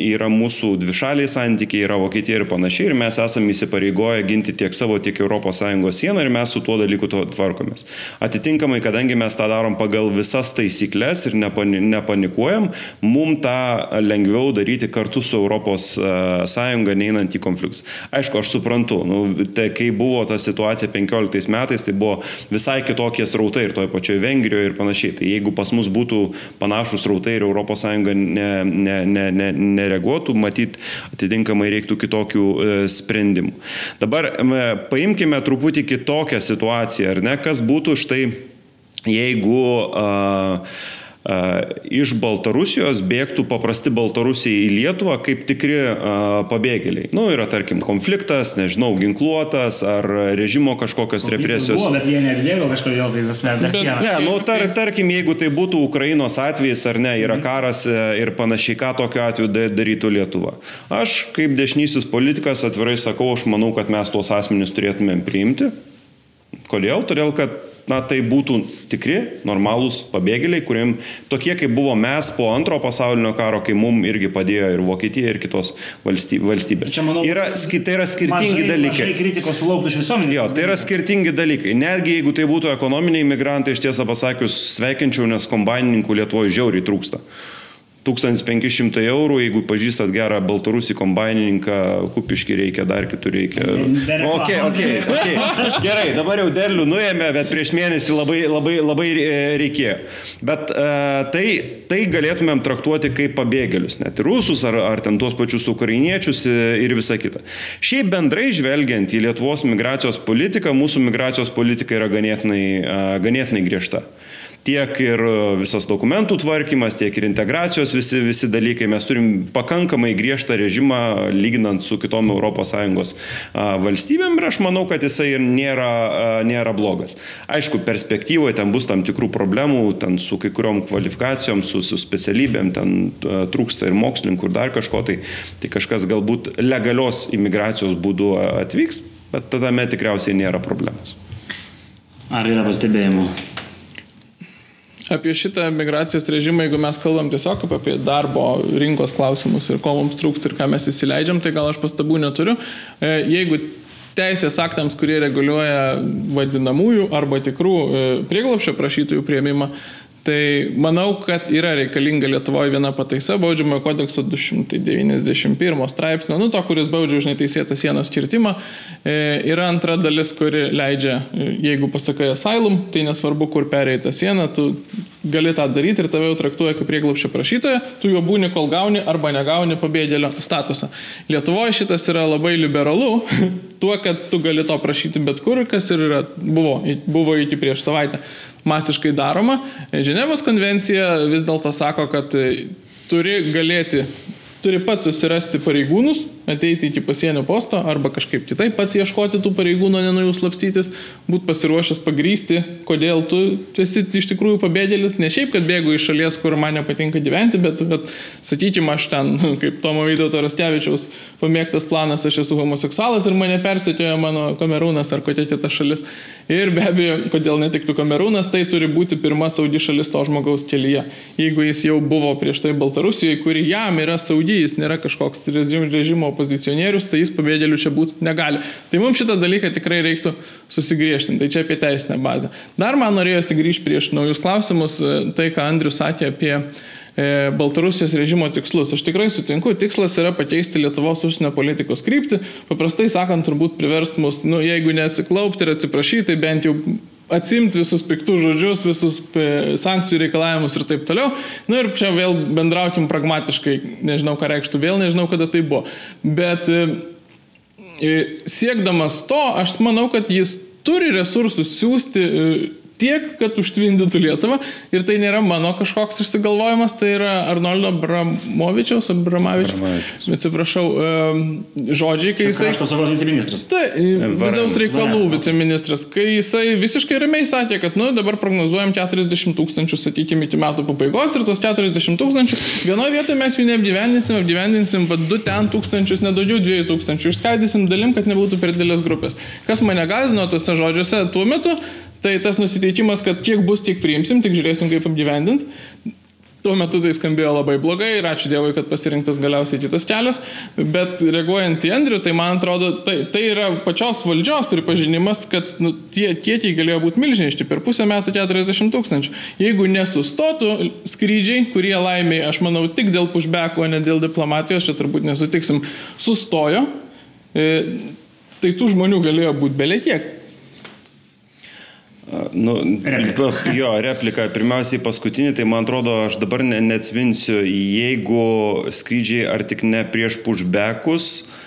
yra mūsų dvišaliai santykiai, yra Vokietija ir panašiai, ir mes esame įsipareigoję ginti tiek savo, tiek ES sieną ir mes su tuo dalyku tvarkomės. Atitinkamai, kadangi mes tą darom pagal visas taisyklės ir nepanikuojam, mums tą lengviau daryti kartu su ES neinant į konfliktus. Aišku, aš suprantu, nu, tai kai buvo ta situacija 15 metais, tai buvo visai kitokie srautai ir toje pačioje Vengrijoje ir panašiai. Tai jeigu pas mus būtų panašus rautai ir ES ne, ne, ne, ne, nereaguotų, matyt, atitinkamai reiktų kitokių e, sprendimų. Dabar paimkime truputį kitokią situaciją, ar ne, kas būtų štai, jeigu uh, iš Baltarusijos bėgtų paprasti Baltarusiai į Lietuvą kaip tikri pabėgėliai. Nu, yra, tarkim, konfliktas, nežinau, ginkluotas ar režimo kažkokios represijos. Buvo, bet jie nebėgo kažkodėl tai visme. Ne, nu, tar, tarkim, jeigu tai būtų Ukrainos atvejis ar ne, yra mhm. karas e, ir panašiai, ką tokiu atveju darytų Lietuva. Aš kaip dešinysis politikas atvirai sakau, aš manau, kad mes tuos asmenys turėtumėm priimti. Kodėl? Todėl, kad na, tai būtų tikri, normalūs pabėgėliai, kuriem tokie kaip buvo mes po antro pasaulinio karo, kai mums irgi padėjo ir Vokietija, ir kitos valstybės. Čia, manau, yra, tai yra skirtingi mažai, dalykai. Mažai kritikos sulauktų iš visuomenės. Jo, tai yra skirtingi dalykai. Netgi jeigu tai būtų ekonominiai migrantai, iš tiesą pasakius, sveikinčiau, nes kombainininkų Lietuvoje žiauriai trūksta. 1500 eurų, jeigu pažįstat gerą baltarusį kombainininką, kupiški reikia, dar kitur reikia. Ok, ok, ok. Gerai, dabar jau derlių nuėmė, bet prieš mėnesį labai, labai, labai reikėjo. Bet uh, tai, tai galėtumėm traktuoti kaip pabėgėlius, net ir rusus ar, ar ten tuos pačius ukrainiečius ir visa kita. Šiaip bendrai žvelgiant į Lietuvos migracijos politiką, mūsų migracijos politika yra ganėtinai, uh, ganėtinai griežta tiek ir e, visas dokumentų tvarkymas, tiek ir integracijos visi, visi dalykai. Mes turim pakankamai griežtą režimą lyginant su kitom ES valstybėm ir aš manau, kad jisai ir nėra, nėra blogas. Aišku, perspektyvoje ten bus tam tikrų problemų, ten su kai kuriuom kvalifikacijom, su, su specialybėm, ten trūksta ir mokslininkų ir dar kažko, tai, tai kažkas galbūt legalios imigracijos būdu atvyks, bet tada tikriausiai nėra problemos. Ar yra pastebėjimų? Apie šitą migracijos režimą, jeigu mes kalbam tiesiog apie darbo rinkos klausimus ir ko mums trūksta ir ką mes įsileidžiam, tai gal aš pastabų neturiu. E, jeigu teisės aktams, kurie reguliuoja vadinamųjų arba tikrų e, prieglopšio prašytojų prieimimą, Tai manau, kad yra reikalinga Lietuvoje viena pataisa baudžiamojo kodekso 291 straipsnio, nu to, kuris baudžia už neteisėtą sienos kirtimą. E, yra antra dalis, kuri leidžia, e, jeigu pasakai asylum, tai nesvarbu, kur perėjai tą sieną, tu gali tą daryti ir tave jau traktuoja kaip prieglapščio prašytoja, tu jo būni, kol gauni arba negauni pabėgėlio statusą. Lietuvoje šitas yra labai liberalu, tuo, kad tu gali to prašyti bet kur, kas ir yra, buvo, buvo iki prieš savaitę masiškai daroma. Ženevos konvencija vis dėlto sako, kad turi galėti, turi pats susirasti pareigūnus, ateiti iki pasienio posto arba kažkaip kitaip pats ieškoti tų pareigūnų, ne nuo jų slapstytis, būti pasiruošęs pagrysti, kodėl tu esi iš tikrųjų pabėgėlis, ne šiaip, kad bėgu iš šalies, kur man nepatinka gyventi, bet, bet sakykime, aš ten, kaip Tomo Vytauto Raskevičiaus pamėgtas planas, aš esu homoseksualas ir mane persekioja mano kamerūnas ar kokia kita šalis. Ir be abejo, kodėl netiktų kamerūnas, tai turi būti pirma saudi šalis to žmogaus kelyje. Jeigu jis jau buvo prieš tai Baltarusijoje, kuri jam yra saudi, jis nėra kažkoks režimo opozicionierius, tai jis pabėgėlių čia būti negali. Tai mums šitą dalyką tikrai reiktų susigriežtinti. Tai čia apie teisinę bazę. Dar man norėjosi grįžti prieš naujus klausimus, e, tai ką Andrius sakė apie e, Baltarusijos režimo tikslus. Aš tikrai sutinku, tikslas yra pakeisti Lietuvos užsienio politikos kryptį. Paprastai sakant, turbūt priverst mus, nu, jeigu neatsiklaupti ir atsiprašyti, tai bent jau atsimti visus piktus žodžius, visus e, sankcijų reikalavimus ir taip toliau. Na ir čia vėl bendraukim pragmatiškai, nežinau ką reikštų, vėl nežinau kada tai buvo. Bet e, e, siekdamas to, aš manau, kad jis turi resursus siūsti tiek, kad užtvindytų Lietuvą. Ir tai nėra mano kažkoks išsigalvojimas, tai yra Arnoldo Bramovičiaus, Bramavičiaus. Atsiprašau, žodžiai, kai jisai... Krašto saugos viceministras. Tai, vidaus reikalų viceministras, kai jisai visiškai ramiai sakė, kad, nu, dabar prognozuojam 40 tūkstančių, sakykime, iki metų pabaigos ir tos 40 tūkstančių, vienoje vietoje mes jų neapgyvendinsim, apgyvendinsim, vad, du ten tūkstančius, nedaugiau dviejų tūkstančių, išskaidysim dalim, kad nebūtų per didelės grupės. Kas mane gazino tuose žodžiuose tuo metu, Tai tas nusiteikimas, kad kiek bus, tiek priimsim, tik žiūrėsim, kaip apgyvendint. Tuo metu tai skambėjo labai blogai ir ačiū Dievui, kad pasirinktas galiausiai kitas kelias, bet reaguojant į Andrių, tai man atrodo, tai, tai yra pačios valdžios pripažinimas, kad nu, tie kiekiai galėjo būti milžiniški, per pusę metų 40 tūkstančių. Jeigu nesustotų skrydžiai, kurie laimiai, aš manau, tik dėl pushbackų, o ne dėl diplomatijos, čia turbūt nesutiksim, sustojo, e, tai tų žmonių galėjo būti beliekiek. Nu, replika. Jo, replika. Pirmiausiai paskutinį, tai man atrodo, aš dabar ne, neatsvinsiu, jeigu skrydžiai ar tik ne prieš pushbackus, uh,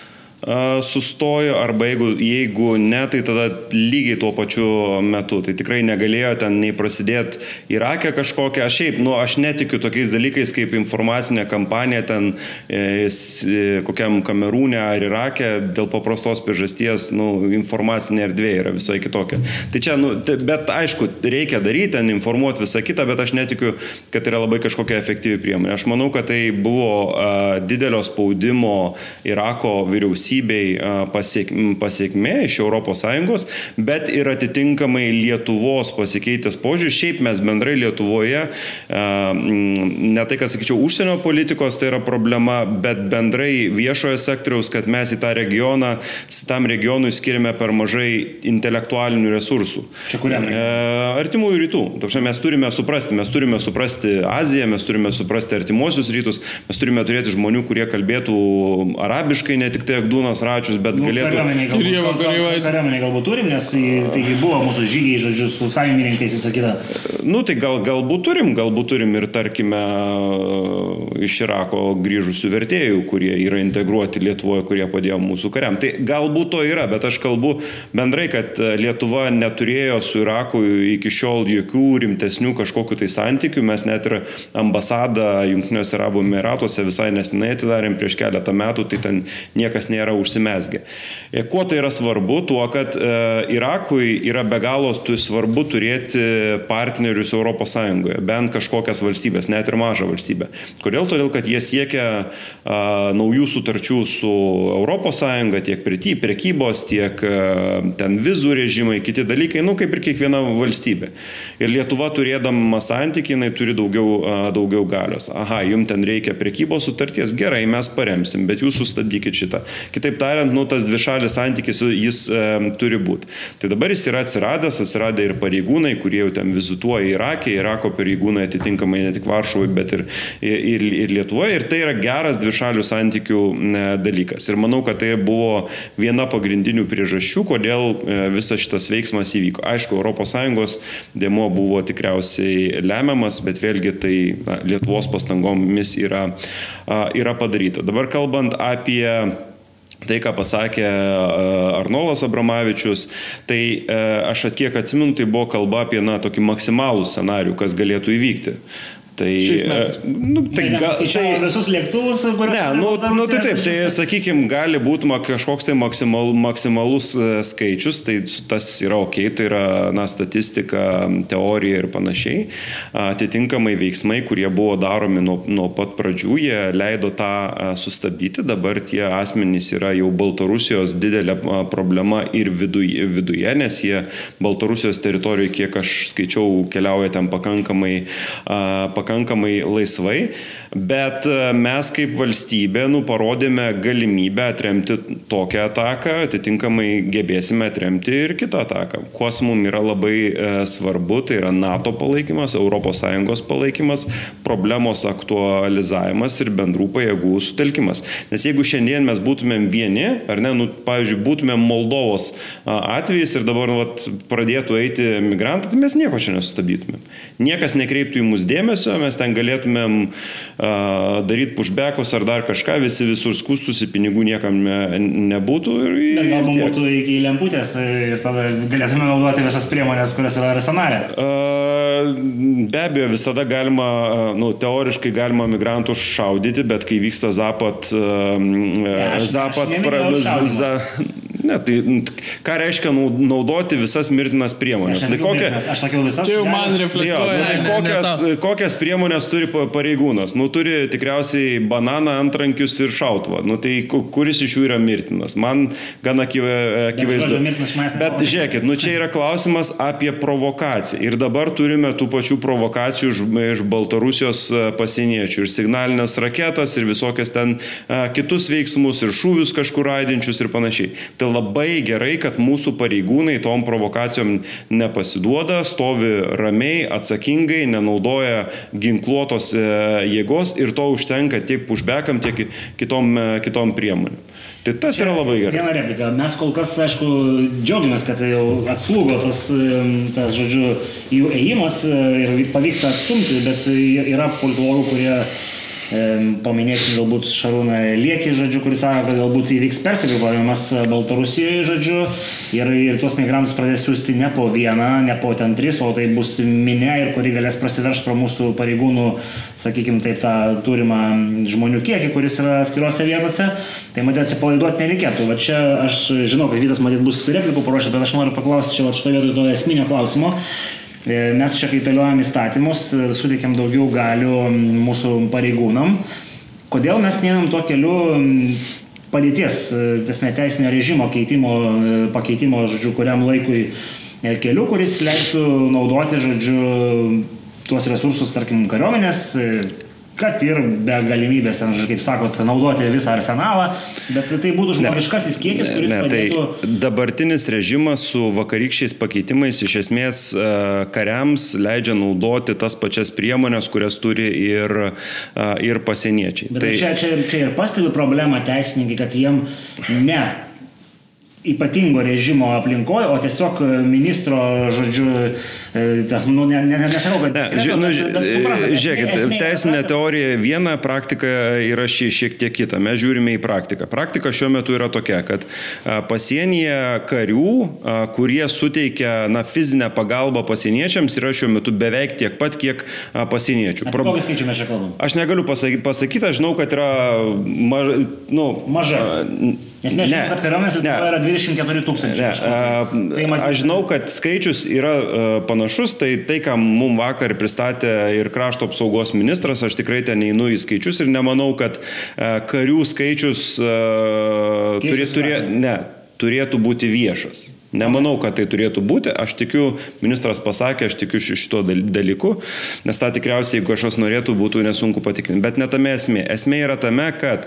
sustojo, arba jeigu, jeigu ne, tai tada lygiai tuo pačiu metu. Tai tikrai negalėjo ten nei prasidėti Irake kažkokią, aš šiaip, nu, aš netikiu tokiais dalykais kaip informacinė kampanija ten e, e kokiam kamerūne ar Irake dėl paprastos priežasties, nu, informacinė erdvė yra visai kitokia. Tai čia, nu, bet aišku, reikia daryti, ten informuoti visą kitą, bet aš netikiu, kad yra labai kažkokia efektyvi priemonė. Aš manau, kad tai buvo a, didelio spaudimo Irako vyriausybė vyriausybei pasiek, pasiekmė iš ES, bet ir atitinkamai Lietuvos pasikeitęs požiūris. Šiaip mes bendrai Lietuvoje, ne tai, kad sakyčiau, užsienio politikos tai yra problema, bet bendrai viešojo sektoriaus, kad mes į tą regioną, tam regionui skiriame per mažai intelektualinių resursų. Čia kuriam? Artimųjų rytų. Tačiau mes turime suprasti, mes turime suprasti Aziją, mes turime suprasti artimuosius rytus, mes turime turėti žmonių, kurie kalbėtų arabiškai, ne tik tai akdų Šarūnas Račius, bet nu, galėtų... Galbūt, gal, gal, kariuomenė galbūt turim, nes taigi buvo mūsų žygiai, žodžiu, su sąjungininkais visą kitą. Nu, tai gal, galbūt turim, galbūt turim ir, tarkime, iš Irako grįžusių vertėjų, kurie yra integruoti Lietuvoje, kurie padėjo mūsų kariam. Tai galbūt to yra, bet aš kalbu bendrai, kad Lietuva neturėjo su Iraku iki šiol jokių rimtesnių kažkokiu tai santykių. Mes net ir ambasadą Junktiniuose Arabų Emiratuose visai nesinai atidarėm prieš keletą metų, tai ten niekas nėra užsimesgę. E, kuo tai yra svarbu? Tuo, kad e, Irakui yra be galo svarbu turėti partnerius ES, bent kažkokias valstybės, net ir mažą valstybę. Kodėl? Todėl, kad jie siekia naujų sutarčių su ES, tiek prekybos, tiek a, ten vizų režimai, kiti dalykai, nu kaip ir kiekviena valstybė. Ir Lietuva turėdama santykį, jinai turi daugiau, daugiau galios. Aha, jums ten reikia prekybos sutarties, gerai, mes paremsim, bet jūs sustabdykit šitą. Kitaip tariant, nu, tas dvišalis santykis jis e, turi būti. Tai dabar jis yra atsiradęs, atsiradė ir pareigūnai, kurie jau ten vizituoja Irakė, Irako pareigūnai atitinkamai ne tik Varšuvoje, bet ir, ir, ir Lietuvoje. Ir tai yra geras dvišalių santykių e, dalykas. Ir manau, kad tai buvo viena pagrindinių priežasčių, kodėl e, visas šitas veiksmas įvyko. Aišku, ES demo buvo tikriausiai lemiamas, bet vėlgi tai na, Lietuvos pastangomis yra, yra padaryta. Dabar kalbant apie Tai, ką pasakė e, Arnolas Abramavičius, tai e, aš kiek atsiminu, tai buvo kalba apie na, tokį maksimalų scenarių, kas galėtų įvykti. Tai, e, nu, tai, ga, tai visus lėktuvus, kuriuos. Ne, nu, nu, tai taip, tai sakykime, gali būti kažkoks tai maksimal, maksimalus e, skaičius, tai tas yra ok, tai yra na, statistika, teorija ir panašiai. Atitinkamai veiksmai, kurie buvo daromi nuo, nuo pat pradžių, jie leido tą sustabdyti. Dabar tie asmenys yra jau Baltarusijos didelė problema ir viduje, viduje nes jie Baltarusijos teritorijoje, kiek aš skaičiau, keliauja ten pakankamai, pakankamai pakankamai laisvai, bet e, mes kaip valstybė nu, parodėme galimybę atremti tokią ataką, atitinkamai gebėsime atremti ir kitą ataką. Kuos mums yra labai e, svarbu, tai yra NATO palaikymas, ES palaikymas, problemos aktualizavimas ir bendrų pajėgų sutelkimas. Nes jeigu šiandien mes būtumėm vieni, ar ne, nu, pavyzdžiui, būtumėm Moldovos atvejais ir dabar nu, vat, pradėtų eiti migrantai, tai mes nieko čia nesustabdytumėm. Niekas nekreiptų į mus dėmesio, mes ten galėtumėm uh, daryti pushbackus ar dar kažką, visi visur skustųsi, pinigų niekam ne, nebūtų. Ir, Bet gal mums būtų iki lemputės ir tada galėtume naudoti visas priemonės, kurios yra arsenalė. Uh, be abejo, visada galima, nu, teoriškai galima migrantų šaudyti, bet kai vyksta zapat, uh, Ne, aš- zapat, aš pra, za, ne, tai ką reiškia nau- naudoti visas mirtinas priemonės? Aš, Tai kokia, aš sakiau visas. Čia jau man gali- Jo, reflektuoja. nu, tai ne- ne kokias, tau. kokias priemonės turi pa- pareigūnas? Nu, turi tikriausiai bananą, antrankius ir šautuvą. Nu, tai ku- kuris iš jų yra mirtinas? Man gana akiva- akivaizdu. Bet žiūrėkit, nu, čia yra klausimas apie provokaciją. Ir dabar turime tų pačių provokacijų iš, iš Baltarusijos e, pasieniečių. Ir signalinės raketas, ir visokias ten a, kitus veiksmus, ir šūvius kažkur raidinčius ir panašiai. Tai labai gerai, kad mūsų pareigūnai tom provokacijom nepasiduoda, stovi ramiai, atsakingai, nenaudoja ginkluotos e, jėgos ir to užtenka tiek pushbackam, tiek kitom, e, kitom priemonėm. Tai tas yra labai gerai. Viena replika. Mes kol kas, aišku, džiaugiamės, kad jau atslūgo tas, em, tas žodžiu, jų ėjimas e, ir pavyksta atstumti, bet yra politologų, kurie paminėsim galbūt Šarūną Liekį, žodžiu, kuris sako, kad galbūt įvyks persigrupavimas Baltarusijoje, žodžiu, ir, ir tuos migrantus pradės siūsti ne po vieną, ne po ten tris, o tai bus minė ir kuri galės prasiveršti pro mūsų pareigūnų, sakykime, taip tą turimą žmonių kiekį, kuris yra skiriuose vietose. Tai matyti atsipalaiduoti nereikėtų. Va čia aš žinau, kad Vytas matyt bus replikų paruošęs, bet aš noriu paklausti čia šitoje vietoje to esminio klausimo. E, Mes čia kaitaliojam įstatymus, e, suteikiam daugiau galių mūsų pareigūnam. Kodėl mes neinam tuo keliu padėties, e, tiesme, teisinio režimo keitimo, pakeitimo, žodžiu, kuriam laikui keliu, kuris leistų naudoti, žodžiu, tuos resursus, tarkim, kariuomenės, kad ir be galimybės, ten, kaip sakot, naudoti visą arsenalą, bet tai būtų žmogiškasis kiekis, kuris Ne, tai padėtų... dabartinis režimas su vakarykščiais pakeitimais iš esmės e, kariams leidžia naudoti tas pačias priemonės, kurias turi ir, e, ir pasieniečiai. Bet tai... čia, čia, čia ir pastebiu problemą teisininkai, kad jiem ne ypatingo režimo aplinkoje, o tiesiog ministro, žodžiu, nu, ne, ne, nesakau, kad... Ne, ži, nu, esmė- žiūrėkit, esmė teisinė teorija viena, praktika yra šie, šiek tiek kita. Mes žiūrime į praktiką. Praktika šiuo metu yra tokia, kad pasienyje karių, kurie suteikia na, fizinę pagalbą pasieniečiams, yra šiuo metu beveik tiek pat, kiek pasieniečių. Apie kokį skaičių mes čia kalbam? Aš negaliu pasakyti, aš žinau, kad yra maž, nu, Maža. Nes mes žinome, kad kariuomenės. Lietuvoje yra 24 tūkstančiai. Ne, a, tai. Matyt- aš žinau, kad skaičius yra a, panašus, tai tai, ką mums vakar pristatė ir krašto apsaugos ministras, aš tikrai ten einu į skaičius ir nemanau, kad a, karių skaičius Keistų turė, turė, ne, turėtų būti viešas. Nemanau, kad tai turėtų būti. Aš tikiu, ministras pasakė, aš tikiu ši- šituo dal- dalyku, nes tą tikriausiai, jeigu kažkas norėtų, būtų nesunku patikrinti. Bet ne tame esmė. Esmė yra tame, kad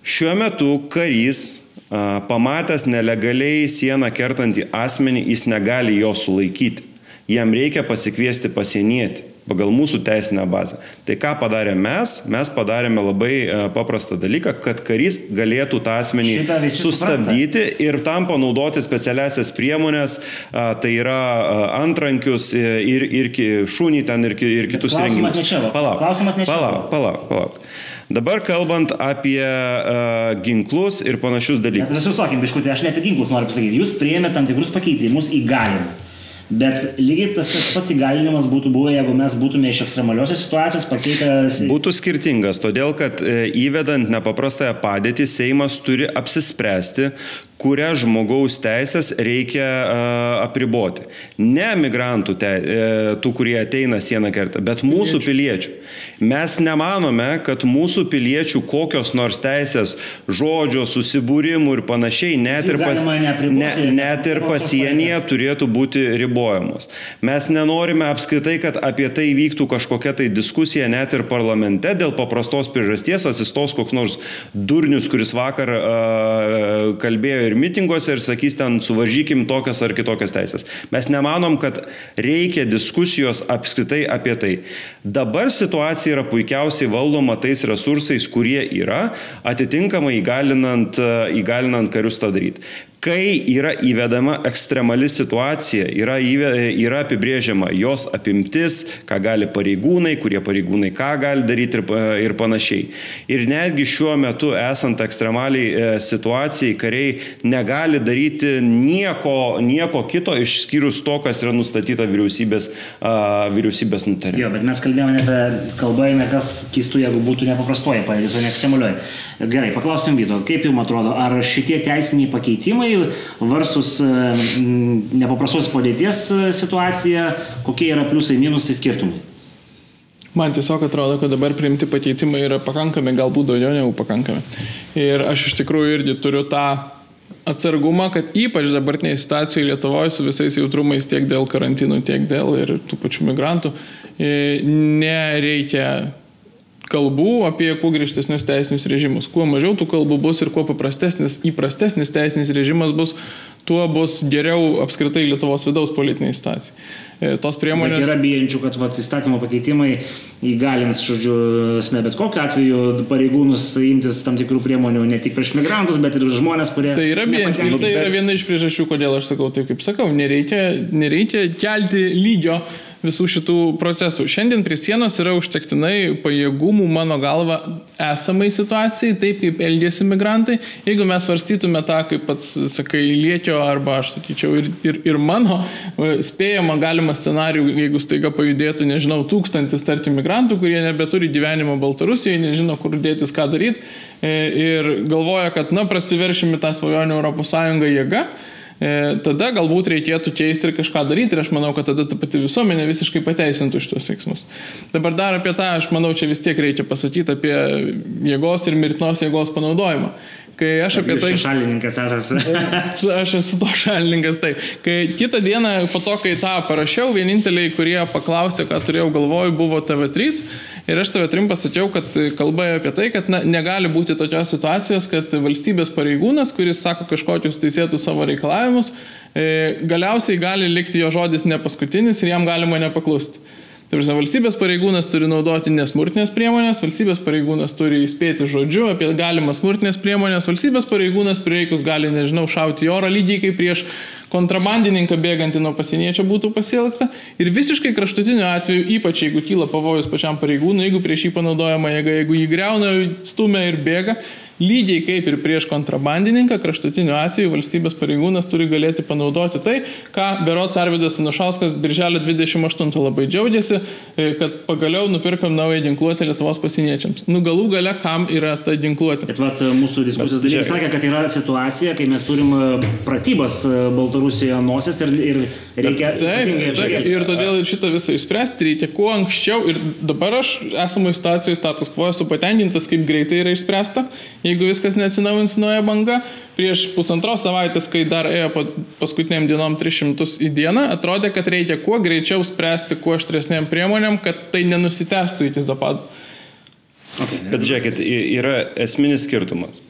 šiuo metu karys a, pamatęs nelegaliai sieną kertantį asmenį, jis negali jo sulaikyti. Jam reikia pasikviesti pasienietį pagal mūsų teisinę bazę. Tai ką padarėme mes? Mes padarėme labai a, paprastą dalyką, kad karys galėtų tą asmenį sustabdyti ir tam panaudoti specialiasias priemonės, tai yra antrankius e, ir, ir šunį ten ir, ir kitus įrengimus. Palauk, Klausimas ne čia palauk, palauk, palauk. Dabar kalbant apie uh, ginklus ir panašius dalykus. visus tokim, biškutė, aš ne apie ginklus noriu pasakyti. Jūs prieėmėte tam tikrus pakeitimus įgalimą. Bet lygiai tas, tas pats įgalinimas būtų buvę, jeigu mes būtume iš ekstremaliosios situacijos pakeitę... Būtų skirtingas, todėl kad e, įvedant nepaprastąją padėtį, Seimas turi apsispręsti, kurią žmogaus teisės reikia a, apriboti. Ne migrantų, te, e, tų, kurie ateina sieną kerta, bet mūsų piliečių. Mes nemanome, kad mūsų piliečių kokios nors teisės, žodžio, susibūrimų ir panašiai, net ir, pas, ne, net ir pasienyje turėtų būti ribojamos. Mes nenorime apskritai, kad apie tai vyktų kažkokia tai diskusija net ir parlamente dėl paprastos priežasties asistos koks nors durnius, kuris vakar uh, kalbėjo ir ir mitinguose ir sakys ten suvaržykim tokias ar kitokias teisės. Mes nemanom, kad reikia diskusijos apskritai apie tai. Dabar situacija yra puikiausiai valdoma tais resursais, kurie yra, atitinkamai įgalinant, įgalinant karius tą daryti kai yra įvedama ekstremali situacija, yra, įve, yra apibrėžiama jos apimtis, ką gali pareigūnai, kurie pareigūnai ką gali daryti ir, ir panašiai. Ir netgi šiuo metu esant ekstremaliai e, situacijai, kariai negali daryti nieko, nieko kito išskyrus to, kas yra nustatyta vyriausybės, uh, vyriausybės nutarime. Jo, bet mes kalbėjome apie kalbą, ne kas keistų, jeigu būtų nepaprastoji padėtis, o ne ekstremalioj. Gerai, paklausim Vyto, kaip jums atrodo, ar šitie teisiniai pakeitimai versus e, nepaprastos padėties e, situacija, kokie yra pliusai, minusai, skirtumai? Man tiesiog atrodo, kad dabar priimti pakeitimai yra pakankami, galbūt daugiau negu pakankami. Ir aš iš tikrųjų irgi turiu tą atsargumą, kad ypač dabartinėje situacijoje Lietuvoje su visais jautrumais tiek dėl karantinų, tiek dėl ir tų pačių migrantų e, nereikia kalbų apie kuo griežtesnius teisinius režimus. Kuo mažiau tų kalbų bus ir kuo paprastesnis, įprastesnis teisinis režimas bus, tuo bus geriau apskritai Lietuvos vidaus politinė situacija. E, tos priemonės. Bet yra bijančių, kad vat, įstatymo pakeitimai įgalins, žodžiu, esmė bet kokiu atveju pareigūnus imtis tam tikrų priemonių ne tik prieš migrantus, bet ir žmonės, kurie... Tai yra bijančių ir tai yra viena iš priežasčių, kodėl aš sakau taip, kaip sakau, nereikia, nereikia kelti lygio visų šitų procesų. Šiandien prie sienos yra užtektinai pajėgumų, mano galva, esamai situacijai, taip kaip elgėsi migrantai. Jeigu mes svarstytume tą, kaip pats sakai, lietio arba aš sakyčiau ir, ir, ir mano e, spėjama galima scenarių, jeigu staiga pajudėtų, nežinau, tūkstantis, tarkim, migrantų, kurie nebeturi gyvenimo Baltarusijoje, nežino, kur dėtis, ką daryti e, ir galvoja, kad, na, prasiveršimi tą svajonę Europos Sąjungą jėga E, tada galbūt reikėtų keisti ir kažką daryti ir aš manau, kad tada ta pati visuomenė visiškai pateisintų šitos veiksmus. Dabar dar apie tą, aš manau, čia vis tiek reikia pasakyti apie jėgos ir mirtinos jėgos panaudojimą. Kai aš apie tai... Šalininkas esate. aš esu to šalininkas, tai. Kai kitą dieną, po to, kai tą parašiau, vieninteliai, kurie paklausė, ką turėjau galvoj, buvo TV3. Ir aš TV3 pasakiau, kad kalba apie tai, kad na, negali būti tokios situacijos, kad valstybės pareigūnas, kuris sako kažkokius teisėtus savo reikalavimus, e, galiausiai gali likti jo žodis ne paskutinis ir jam galima nepaklusti. Prasme, valstybės pareigūnas turi naudoti nesmurtinės priemonės, valstybės pareigūnas turi įspėti žodžiu apie galimas smurtinės priemonės, valstybės pareigūnas prireikus gali, nežinau, šauti orą lygiai kaip prieš kontrabandininką bėgantį nuo pasieniečio būtų pasielgta. Ir visiškai kraštutiniu atveju, ypač jeigu kyla pavojus pačiam pareigūnui, jeigu prieš jį panaudojama jėga, jeigu jį greuna, stumia ir bėga, Lygiai kaip ir prieš kontrabandininką, kraštutiniu atveju valstybės pareigūnas turi galėti panaudoti tai, ką Berots Arvidas Anušauskas birželio 28 labai džiaugiasi, e, kad pagaliau nupirkom naują ginkluotę Lietuvos pasieniečiams. Nu galų gale, kam yra ta ginkluotė. Bet vat, mūsų diskusijos dalyvis sakė, kad yra situacija, kai mes turim e, pratybas e, Baltarusijoje nosis ir, ir reikia... Taip, taip, ir todėl šitą visą išspręsti reikia kuo anksčiau ir dabar aš esamoje situacijoje status quo esu patenkintas, kaip greitai yra išspręsta jeigu viskas neatsinaujins nauja banga. Prieš pusantros savaitės, kai dar ėjo paskutiniam dienom 300 į dieną, atrodė, kad reikia kuo greičiau spręsti, kuo aštresnėm priemonėm, kad tai nenusitęstų iki zapadų. Okay. Bet žiūrėkit, yra esminis skirtumas.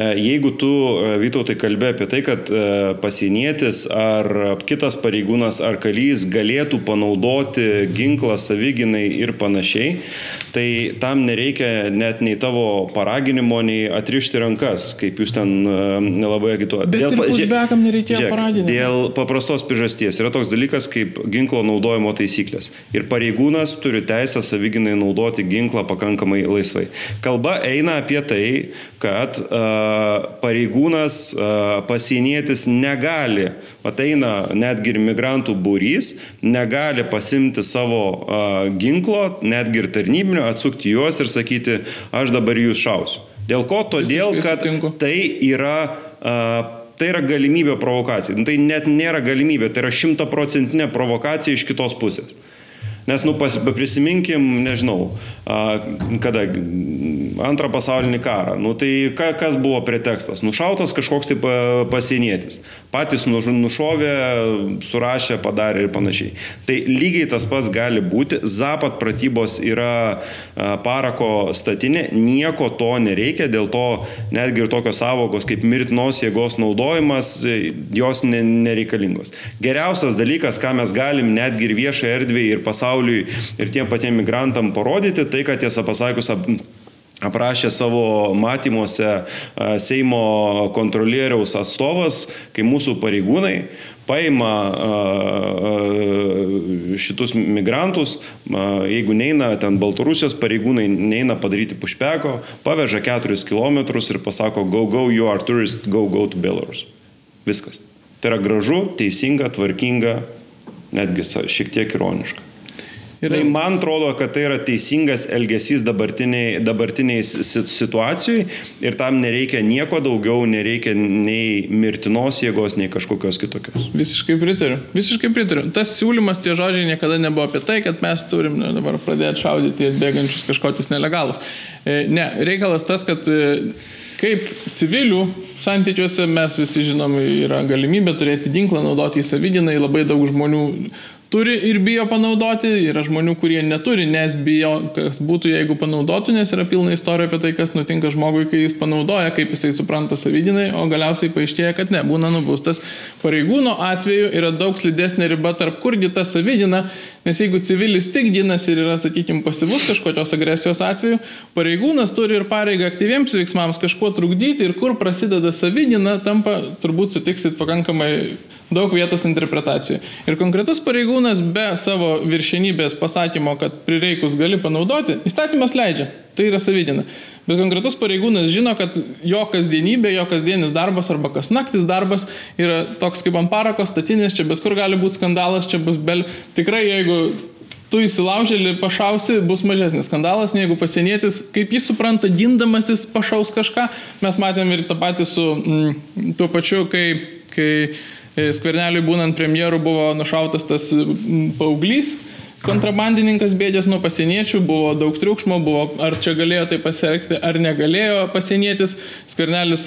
E, jeigu tu, e, Vytautai, kalbė apie tai, kad e, pasienietis ar kitas pareigūnas ar kalys galėtų panaudoti ginklą savyginai ir panašiai, tai tam nereikia net nei tavo paraginimo, nei atrišti rankas, kaip jūs ten nelabai agituojate. Bet dėl, užbekam nereikėjo žiūrėk, paraginimo. Dėl paprastos priežasties yra toks dalykas kaip ginklo naudojimo taisyklės. Ir pareigūnas turi teisę savyginai naudoti ginklą pakankamai laisvai. Kalba eina apie tai, kad uh, pareigūnas, uh, pasienietis negali, ateina netgi ir migrantų būrys, negali pasimti savo uh, ginklo, netgi ir tarnybinio atsukti juos ir sakyti, aš dabar jūs šausiu. Dėl ko? Todėl, kad tai yra, tai yra galimybė provokacijai. Nu, tai net nėra galimybė, tai yra šimtaprocentinė provokacija iš kitos pusės. Nes, nu, pas, prisiminkim, nežinau, kada antrą pasaulinį karą. Nu, tai ka, kas buvo pretekstas? Nušautas kažkoks tai pasienietis. Patys nušovė, surašė, padarė ir panašiai. Tai lygiai tas pats gali būti. Zapat pratybos yra parako statinė, nieko to nereikia, dėl to netgi ir tokios savokos kaip mirtinos jėgos naudojimas, jos nereikalingos. Geriausias dalykas, ką mes galim netgi ir viešai erdvėje ir pasauliui ir tiem patiem migrantam parodyti, tai kad tiesą pasakius aprašė savo matymuose Seimo kontrolieriaus atstovas, kai mūsų pareigūnai paima šitus migrantus, jeigu neina ten Baltarusijos pareigūnai, neina padaryti pušpeko, paveža 4 km ir pasako, go, go, you are tourist, go, go to Belarus. Viskas. Tai yra gražu, teisinga, tvarkinga, netgi šiek tiek ironiška. Ir tai man atrodo, kad tai yra teisingas elgesys dabartiniai, dabartiniai situacijai ir tam nereikia nieko daugiau, nereikia nei mirtinos jėgos, nei kažkokios kitokios. Visiškai pritariu. Visiškai pritariu. Tas siūlymas, tie žodžiai niekada nebuvo apie tai, kad mes turim ne, dabar pradėti šaudyti bėgančius kažkokius nelegalus. E, ne, reikalas tas, kad e, kaip civilių santykiuose mes visi žinom, yra galimybė turėti ginklą, naudoti į savydinai, labai daug žmonių turi ir bijo panaudoti, yra žmonių, kurie neturi, nes bijo, kas būtų, jeigu panaudotų, nes yra pilna istorija apie tai, kas nutinka žmogui, kai jis panaudoja, kaip jisai supranta savydinai, o galiausiai paaiškėja, kad ne, būna nubaustas. Pareigūno atveju yra daug slidesnė riba tarp kurgi ta savydina, nes jeigu civilis tik ginasi ir yra, sakykime, pasivus kažkokios agresijos atveju, pareigūnas turi ir pareigą aktyviems veiksmams kažkuo trukdyti ir kur prasideda savydina, tampa, turbūt sutiksit pakankamai daug vietos interpretacijai. Ir konkretus pareigūnas be savo viršenybės pasakymo, kad prireikus gali panaudoti, įstatymas leidžia. Tai yra savydina. Bet konkretus pareigūnas žino, kad jo kasdienybė, jo kasdienis darbas arba kas naktis darbas yra toks kaip ant parako statinės, čia bet kur gali būti skandalas, čia bus bel. Tikrai, jeigu tu įsilaužėlį pašausi, bus mažesnis skandalas, negu pasienietis, kaip jis supranta, gindamasis pašaus kažką. Mes matėm ir tą patį su mm, tuo pačiu, kai, kai skverneliui būnant premjeru buvo nušautas tas paauglys, kontrabandininkas bėdės nuo pasieniečių, buvo daug triukšmo, buvo ar čia galėjo tai pasielgti, ar negalėjo pasienietis. Skvernelis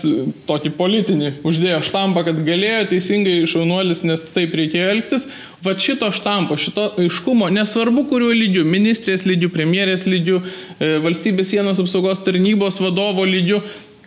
tokį politinį uždėjo štampą, kad galėjo teisingai šaunuolis, nes taip reikėjo elgtis. Va šito štampo, šito aiškumo, nesvarbu kuriuo lygiu, ministrės lygiu, premjerės lygiu, e, valstybės sienos apsaugos tarnybos vadovo lygiu,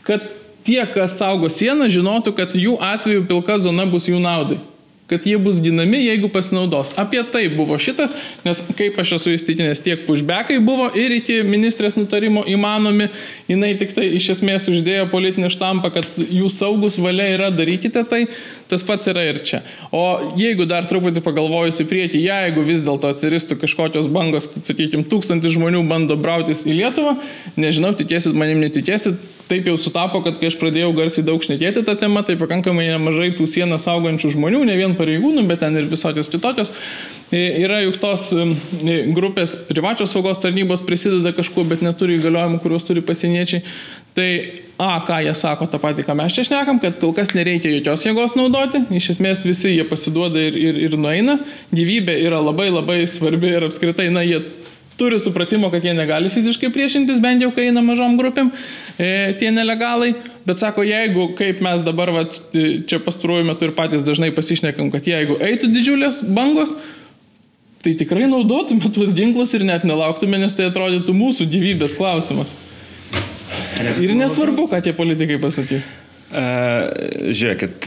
kad tie, kas saugo sieną, žinotų, kad jų atveju pilka zona bus jų naudai kad jie bus ginami, jeigu pasinaudos. Apie tai buvo šitas, nes kaip aš esu įstikinęs, tiek pushbackai buvo ir iki ministrės nutarimo įmanomi, jinai tik tai iš esmės uždėjo politinį štampą, kad jų saugus valia yra, darykite tai, tas pats yra ir čia. O jeigu dar truputį pagalvojus į priekį, jeigu vis dėlto atsiristų kažkokios bangos, sakykime, tūkstantis žmonių bando brautis į Lietuvą, nežinau, tikėsit manim, netikėsit, taip jau sutapo, kad kai aš pradėjau garsiai daug šnekėti tą temą, tai pakankamai nemažai tų sieną saugančių žmonių, ne vien pareigūnų, bet ten ir visokios kitokios. Yra juk tos grupės privačios saugos tarnybos prisideda kažkuo, bet neturi įgaliojimų, kuriuos turi pasieniečiai. Tai A, ką jie sako tą patį, ką mes čia šnekam, kad kol kas nereikia jokios jėgos naudoti, iš esmės visi jie pasiduoda ir, ir, ir nueina, gyvybė yra labai labai svarbi ir apskritai, na, jie turi supratimo, kad jie negali fiziškai priešintis, bent jau kai eina mažom grupėm, e, tie nelegalai. Bet sako, jeigu, kaip mes dabar va, čia pastaruoju metu ir patys dažnai pasišnekam, kad jeigu eitų didžiulės bangos, tai tikrai naudotume tuos ginklus ir net nelauktume, nes tai atrodytų mūsų gyvybės klausimas. Ir nesvarbu, ką tie politikai pasakys. Žiūrėkit,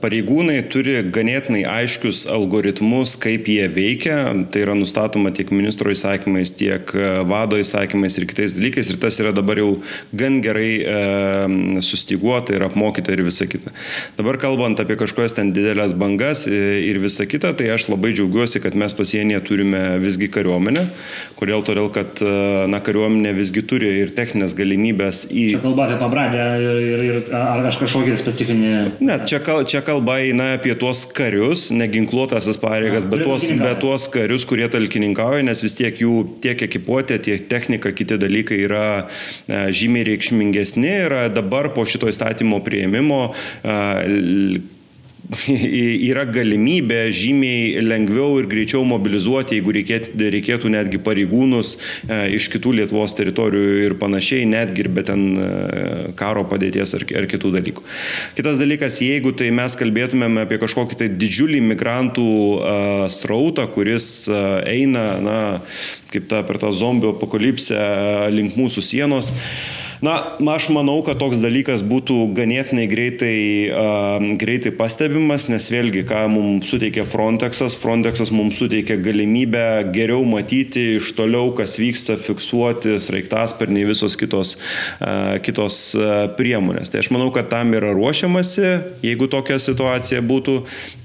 pareigūnai turi ganėtinai aiškius algoritmus, kaip jie veikia. Tai yra nustatoma tiek ministro įsakymais, tiek vado įsakymais ir kitais dalykais. Ir tas yra dabar jau gan gerai sustiguota ir apmokyta ir visa kita. Dabar kalbant apie kažkokias ten didelės bangas ir visa kita, tai aš labai džiaugiuosi, kad mes pasienyje turime visgi kariuomenę. Kodėl? Todėl, kad na, kariuomenė visgi turi ir techninės galimybės į... Čia kalba apie pabradę ir, ir ar aš kažkokį specifinį... Ne, čia, kal, čia kalba eina apie tuos karius, neginkluotasis pareigas, bet tuos, bet tuos karius, kurie talkininkauja, nes vis tiek jų tiek ekipuotė, tiek technika, kiti dalykai yra e, žymiai reikšmingesni. Ir dabar po šito įstatymo prieimimo e, yra galimybė žymiai lengviau ir greičiau mobilizuoti, jeigu reikėtų, reikėtų netgi pareigūnus e, iš kitų Lietuvos teritorijų ir panašiai, netgi ir be ten e, karo padėties ar, ar kitų dalykų. Kitas dalykas, jeigu tai mes kalbėtumėm apie kažkokį tai didžiulį migrantų e, srautą, kuris eina, na, kaip ta per tą zombių apokalipsę link mūsų sienos, Na, aš manau, kad toks dalykas būtų ganėtinai greitai, uh, greitai pastebimas, nes vėlgi, ką mums suteikia Frontexas, Frontexas mums suteikia galimybę geriau matyti iš toliau, kas vyksta, fiksuoti sraigtasparniai visos kitos, uh, kitos uh, priemonės. Tai aš manau, kad tam yra ruošiamasi, jeigu tokia situacija būtų,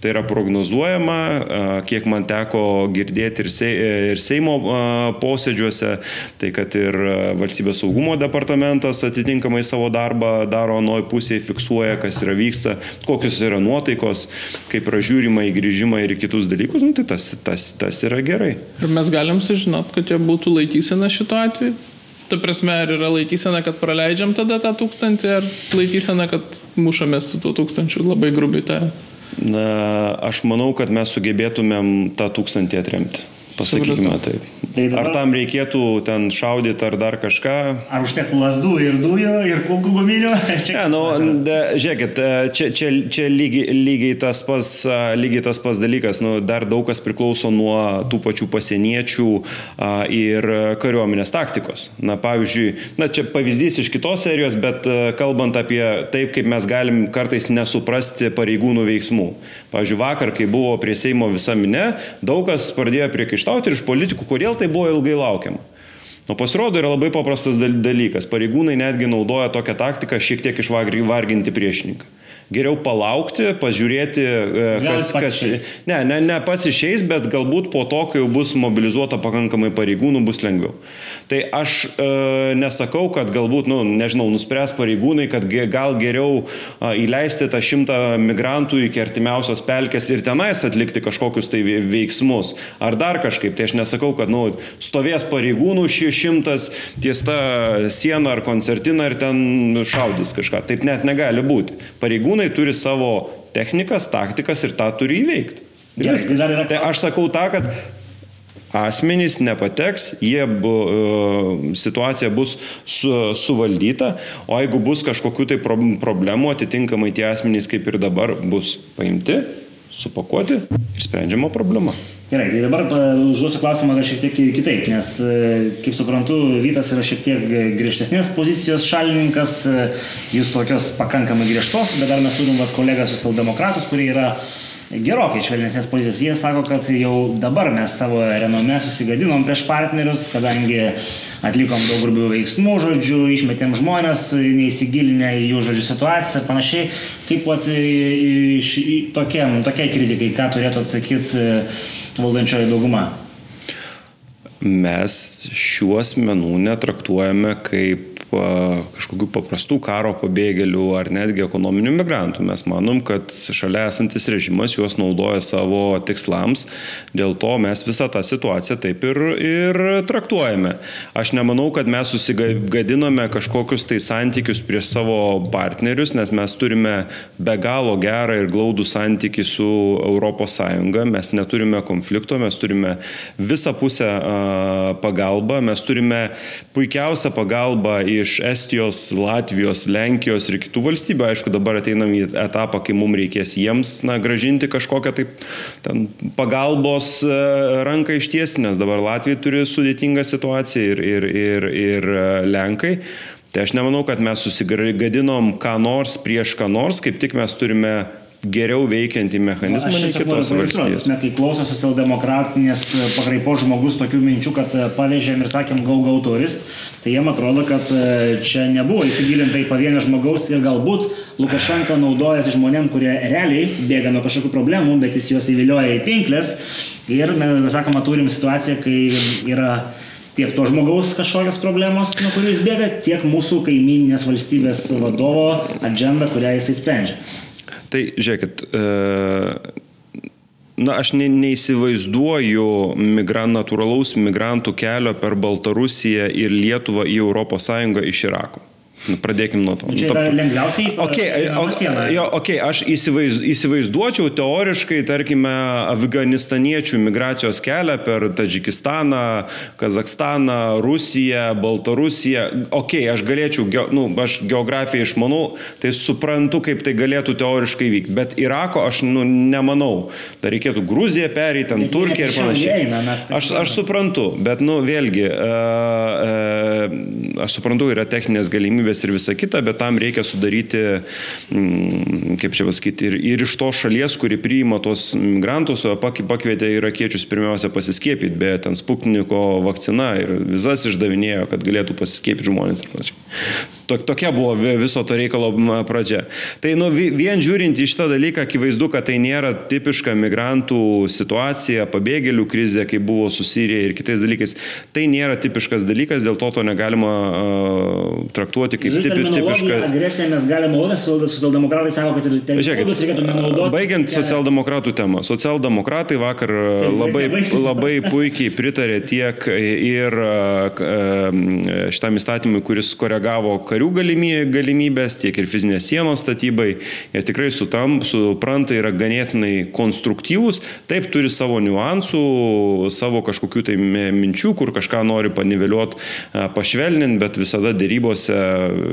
tai yra prognozuojama, uh, kiek man teko girdėti ir, se, ir Seimo uh, posėdžiuose, tai kad ir valstybės saugumo departamentas prezidentas atitinkamai savo darbą daro nuoj pusėje, fiksuoja, kas yra vyksta, kokios yra nuotaikos, kaip yra žiūrima į grįžimą ir į kitus dalykus, nu, tai tas, tas, tas yra gerai. Ir mes galim sužinot, kad jie būtų laikysena šituo atveju? Ta prasme, ar yra laikysena, kad praleidžiam tada tą tūkstantį, ar laikysena, kad mušamės su tuo tūkstančiu labai grubiai tariant? Na, aš manau, kad mes sugebėtumėm tą tūkstantį atremti. Pasakykime taip. Tai dabar, ar tam reikėtų ten šaudyti ar dar kažką? Ar užtektų lasdų ir dujų ir kulkų guminių? Ne, nu, de, žiūrėkit, e, čia, čia, čia lygiai, lygiai, tas pas, e, lygiai tas pas dalykas. Nu, dar daug kas priklauso nuo tų pačių pasieniečių a, ir kariuomenės taktikos. Na, pavyzdžiui, na, čia pavyzdys iš kitos serijos, bet a, e, kalbant apie taip, kaip mes galim kartais nesuprasti pareigūnų veiksmų. Pavyzdžiui, vakar, kai buvo prie Seimo visa minė, daug kas pradėjo priekaištauti priekaištauti ir iš politikų, kodėl tai buvo ilgai laukiama. O pasirodo yra labai paprastas dalykas. Pareigūnai netgi naudoja tokią taktiką šiek tiek išvarginti priešininką geriau palaukti, pažiūrėti, e, kas... kas ne, ne, ne pats išeis, bet galbūt po to, kai jau bus mobilizuota pakankamai pareigūnų, bus lengviau. Tai aš e, nesakau, kad galbūt, nu, nežinau, nuspręs pareigūnai, kad gal geriau a, įleisti tą šimtą migrantų iki artimiausios pelkės ir tenais atlikti kažkokius tai veiksmus. Ar dar kažkaip. Tai aš nesakau, kad, nu, stovės pareigūnų šį šimtas ties tą sieną ar koncertiną ir ten šaudys kažką. Taip net negali būti. Pareigūnai pareigūnai turi savo technikas, taktikas ir tą turi įveikti. Gerai, yra... Tai aš sakau tą, kad asmenys nepateks, jie bu, e, situacija bus su, suvaldyta, o jeigu bus kažkokių tai problemų, atitinkamai tie asmenys kaip ir dabar bus paimti, supakuoti ir sprendžiama problema. Gerai, tai dabar užduosiu klausimą dar šiek tiek kitaip, nes, e, kaip suprantu, Vytas yra šiek tiek griežtesnės pozicijos šalininkas, e, jūs tokios pakankamai griežtos, bet dar mes turim vat, kolegą socialdemokratus, kurie yra gerokai švelnesnės pozicijos. Jie sako, kad jau dabar mes savo renome susigadinom prieš partnerius, kadangi atlikom daug grubių veiksmų, žodžiu, išmetėm žmonės, neįsigilinę į jų žodžių situaciją ir panašiai. Kaip pat tokiam, tokiai kritikai, ką turėtų atsakyti e, valdančioji dauguma? Mes šiuos menų netraktuojame kaip kažkokių paprastų karo pabėgėlių ar netgi ekonominių migrantų. Mes manom, kad šalia esantis režimas juos naudoja savo tikslams, dėl to mes visą tą situaciją taip ir, ir traktuojame. Aš nemanau, kad mes susigadinome kažkokius tai santykius prieš savo partnerius, nes mes turime be galo gerą ir glaudų santykių su ES, mes neturime konflikto, mes turime visą pusę pagalbą, mes turime puikiausią pagalbą į iš Estijos, Latvijos, Lenkijos ir kitų valstybių. Aišku, dabar ateinam į etapą, kai mums reikės jiems na, gražinti kažkokią taip ten, pagalbos e, ranką ištiesi, nes dabar Latvija turi sudėtingą situaciją ir, ir, ir, ir e, Lenkai. Tai aš nemanau, kad mes susigadinom ką nors prieš ką nors, kaip tik mes turime geriau veikiantį mechanizmą nei kitos valstybės. Kai klauso socialdemokratinės pakraipos žmogus tokių minčių, kad e, pavežėm ir sakėm gau gau turist, tai jiem atrodo, kad e, čia nebuvo įsigilinta į pavienio žmogaus ir galbūt Lukašenka naudojasi žmonėm, kurie realiai bėga nuo kažkokių problemų, bet jis juos įvilioja į pinklės. Ir mes sakoma, turim situaciją, kai yra tiek to žmogaus kažkokios problemos, nuo kurių jis bėga, tiek mūsų kaiminės valstybės vadovo agenda, kurią jisai sprendžia. Tai žiūrėkit, e, na, aš ne, neįsivaizduoju migran, natūralaus migrantų kelio per Baltarusiją ir Lietuvą į ES iš Irako. Nu, pradėkim nuo to. Nu, čia Ta- yra lengviausiai Okay, einama o, siena. jo, okay, aš įsivaizd, įsivaizduočiau teoriškai, tarkime, afganistaniečių migracijos kelią per Tadžikistaną, Kazakstaną, Rusiją, Baltarusiją. Ok, aš galėčiau, nu, aš geografiją išmanau, tai suprantu, kaip tai galėtų teoriškai vykti, bet Irako aš nu, nemanau. Dar reikėtų Gruziją pereiti, ten Turkiją ir panašiai. eina, Aš, aš suprantu, bet, nu, vėlgi, uh, uh, aš suprantu, yra techninės galimybės ir visa kita, bet tam reikia sudaryti, mm, kaip čia pasakyti, ir, ir iš tos šalies, kuri priima tos migrantus, o pak- pakvietė irakiečius pirmiausia pasiskiepyti, bet ten Sputniko vakcina ir vizas išdavinėjo, kad galėtų pasiskiepyti žmonės ir panašiai. Tok- Tokia buvo vi- viso to reikalo pradžia. Tai nu, vi- vien žiūrint į šitą dalyką, akivaizdu, kad tai nėra tipiška migrantų situacija, pabėgėlių krizė, kaip buvo su Sirija ir kitais dalykais. Tai nėra tipiškas dalykas, dėl to to negalima uh, traktuoti kaip tipi, tipiška. agresiją mes galime naudoti, socialdemokratai sako, kad ir terminologijos reikėtų nenaudoti. Baigiant socialdemokratų temą. Socialdemokratai vakar Tai labai, labai puikiai pritarė tiek ir a, šitam įstatymui, kuris koregavo karių galimy- galimybės, tiek ir fizinės sienos statybai. Jie tikrai sutam, supranta, yra ganėtinai konstruktyvūs. Taip turi savo niuansų, savo kažkokių tai mi- minčių, kur kažką nori paniveliuoti, pašvelninti, bet visada dėrybose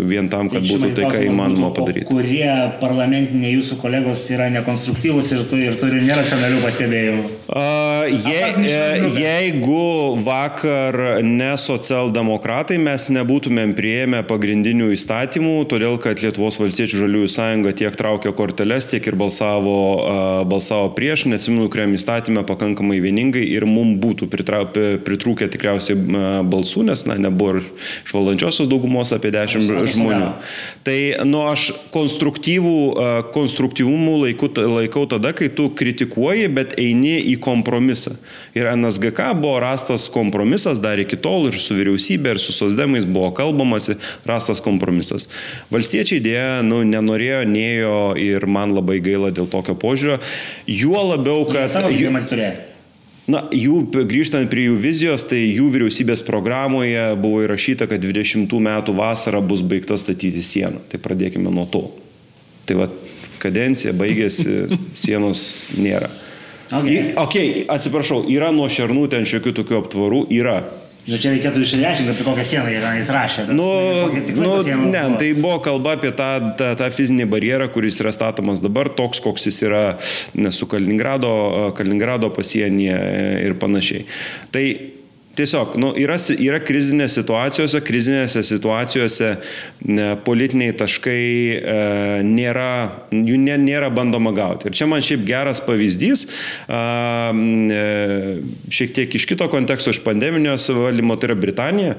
vien tam, kad būtų tai, ką įmanoma padaryti. Kurie parlamentiniai jūsų kolegos yra nekonstruktyvūs ir, tu, ir turi neracionalių pastebėjimų. A, Je, grupės. jeigu vakar ne socialdemokratai mes nebūtumėm prieėmę pagrindinių įstatymų, todėl kad Lietuvos valstiečių žaliųjų sąjunga tiek traukė korteles, tiek ir balsavo, balsavo prieš, neatsimenu, kuriam įstatymę pakankamai vieningai ir mums būtų pritrūkę tikriausiai balsų, nes na, nebuvo ir iš valdančiosios daugumos apie 10 Balsavo. žmonių. Tai nu, aš konstruktyvumų laiku, laikau tada, kai tu kritikuoji, bet eini į kompromisą. Ir NSGK buvo rastas kompromisas dar iki tol ir su vyriausybė, ir su sosdemais buvo kalbamasi, rastas kompromisas. Valstiečiai dėja, nu, nenorėjo, neėjo ir man labai gaila dėl tokio požiūrio. Juo labiau, kad... Jų-. Na, jų, grįžtant prie jų vizijos, tai jų vyriausybės programoje buvo įrašyta, kad 20 metų vasarą bus baigta statyti sieną. Tai pradėkime nuo to. Tai va, kadencija baigėsi, sienos nėra. Okay. I- Ok, atsiprašau, yra nuo šernų ten šiokių tokių aptvarų, yra. Nu, čia reikėtų išreiškinti, apie kokią sieną įrašė. bet Nu, nu, ne, tai buvo kalba apie tą, tą, tą fizinį barjerą, kuris yra statomas dabar, toks, koks jis yra ne, su Kaliningrado, Kaliningrado pasienyje ir panašiai. Tai Tiesiog, nu, yra, yra krizinės situacijose, krizinėse situacijose ne, politiniai taškai e, nėra, jų ne, nėra bandoma gauti. Ir čia man šiaip geras pavyzdys, e, šiek tiek iš kito konteksto, iš pandemijos valdymo, tai yra Britanija,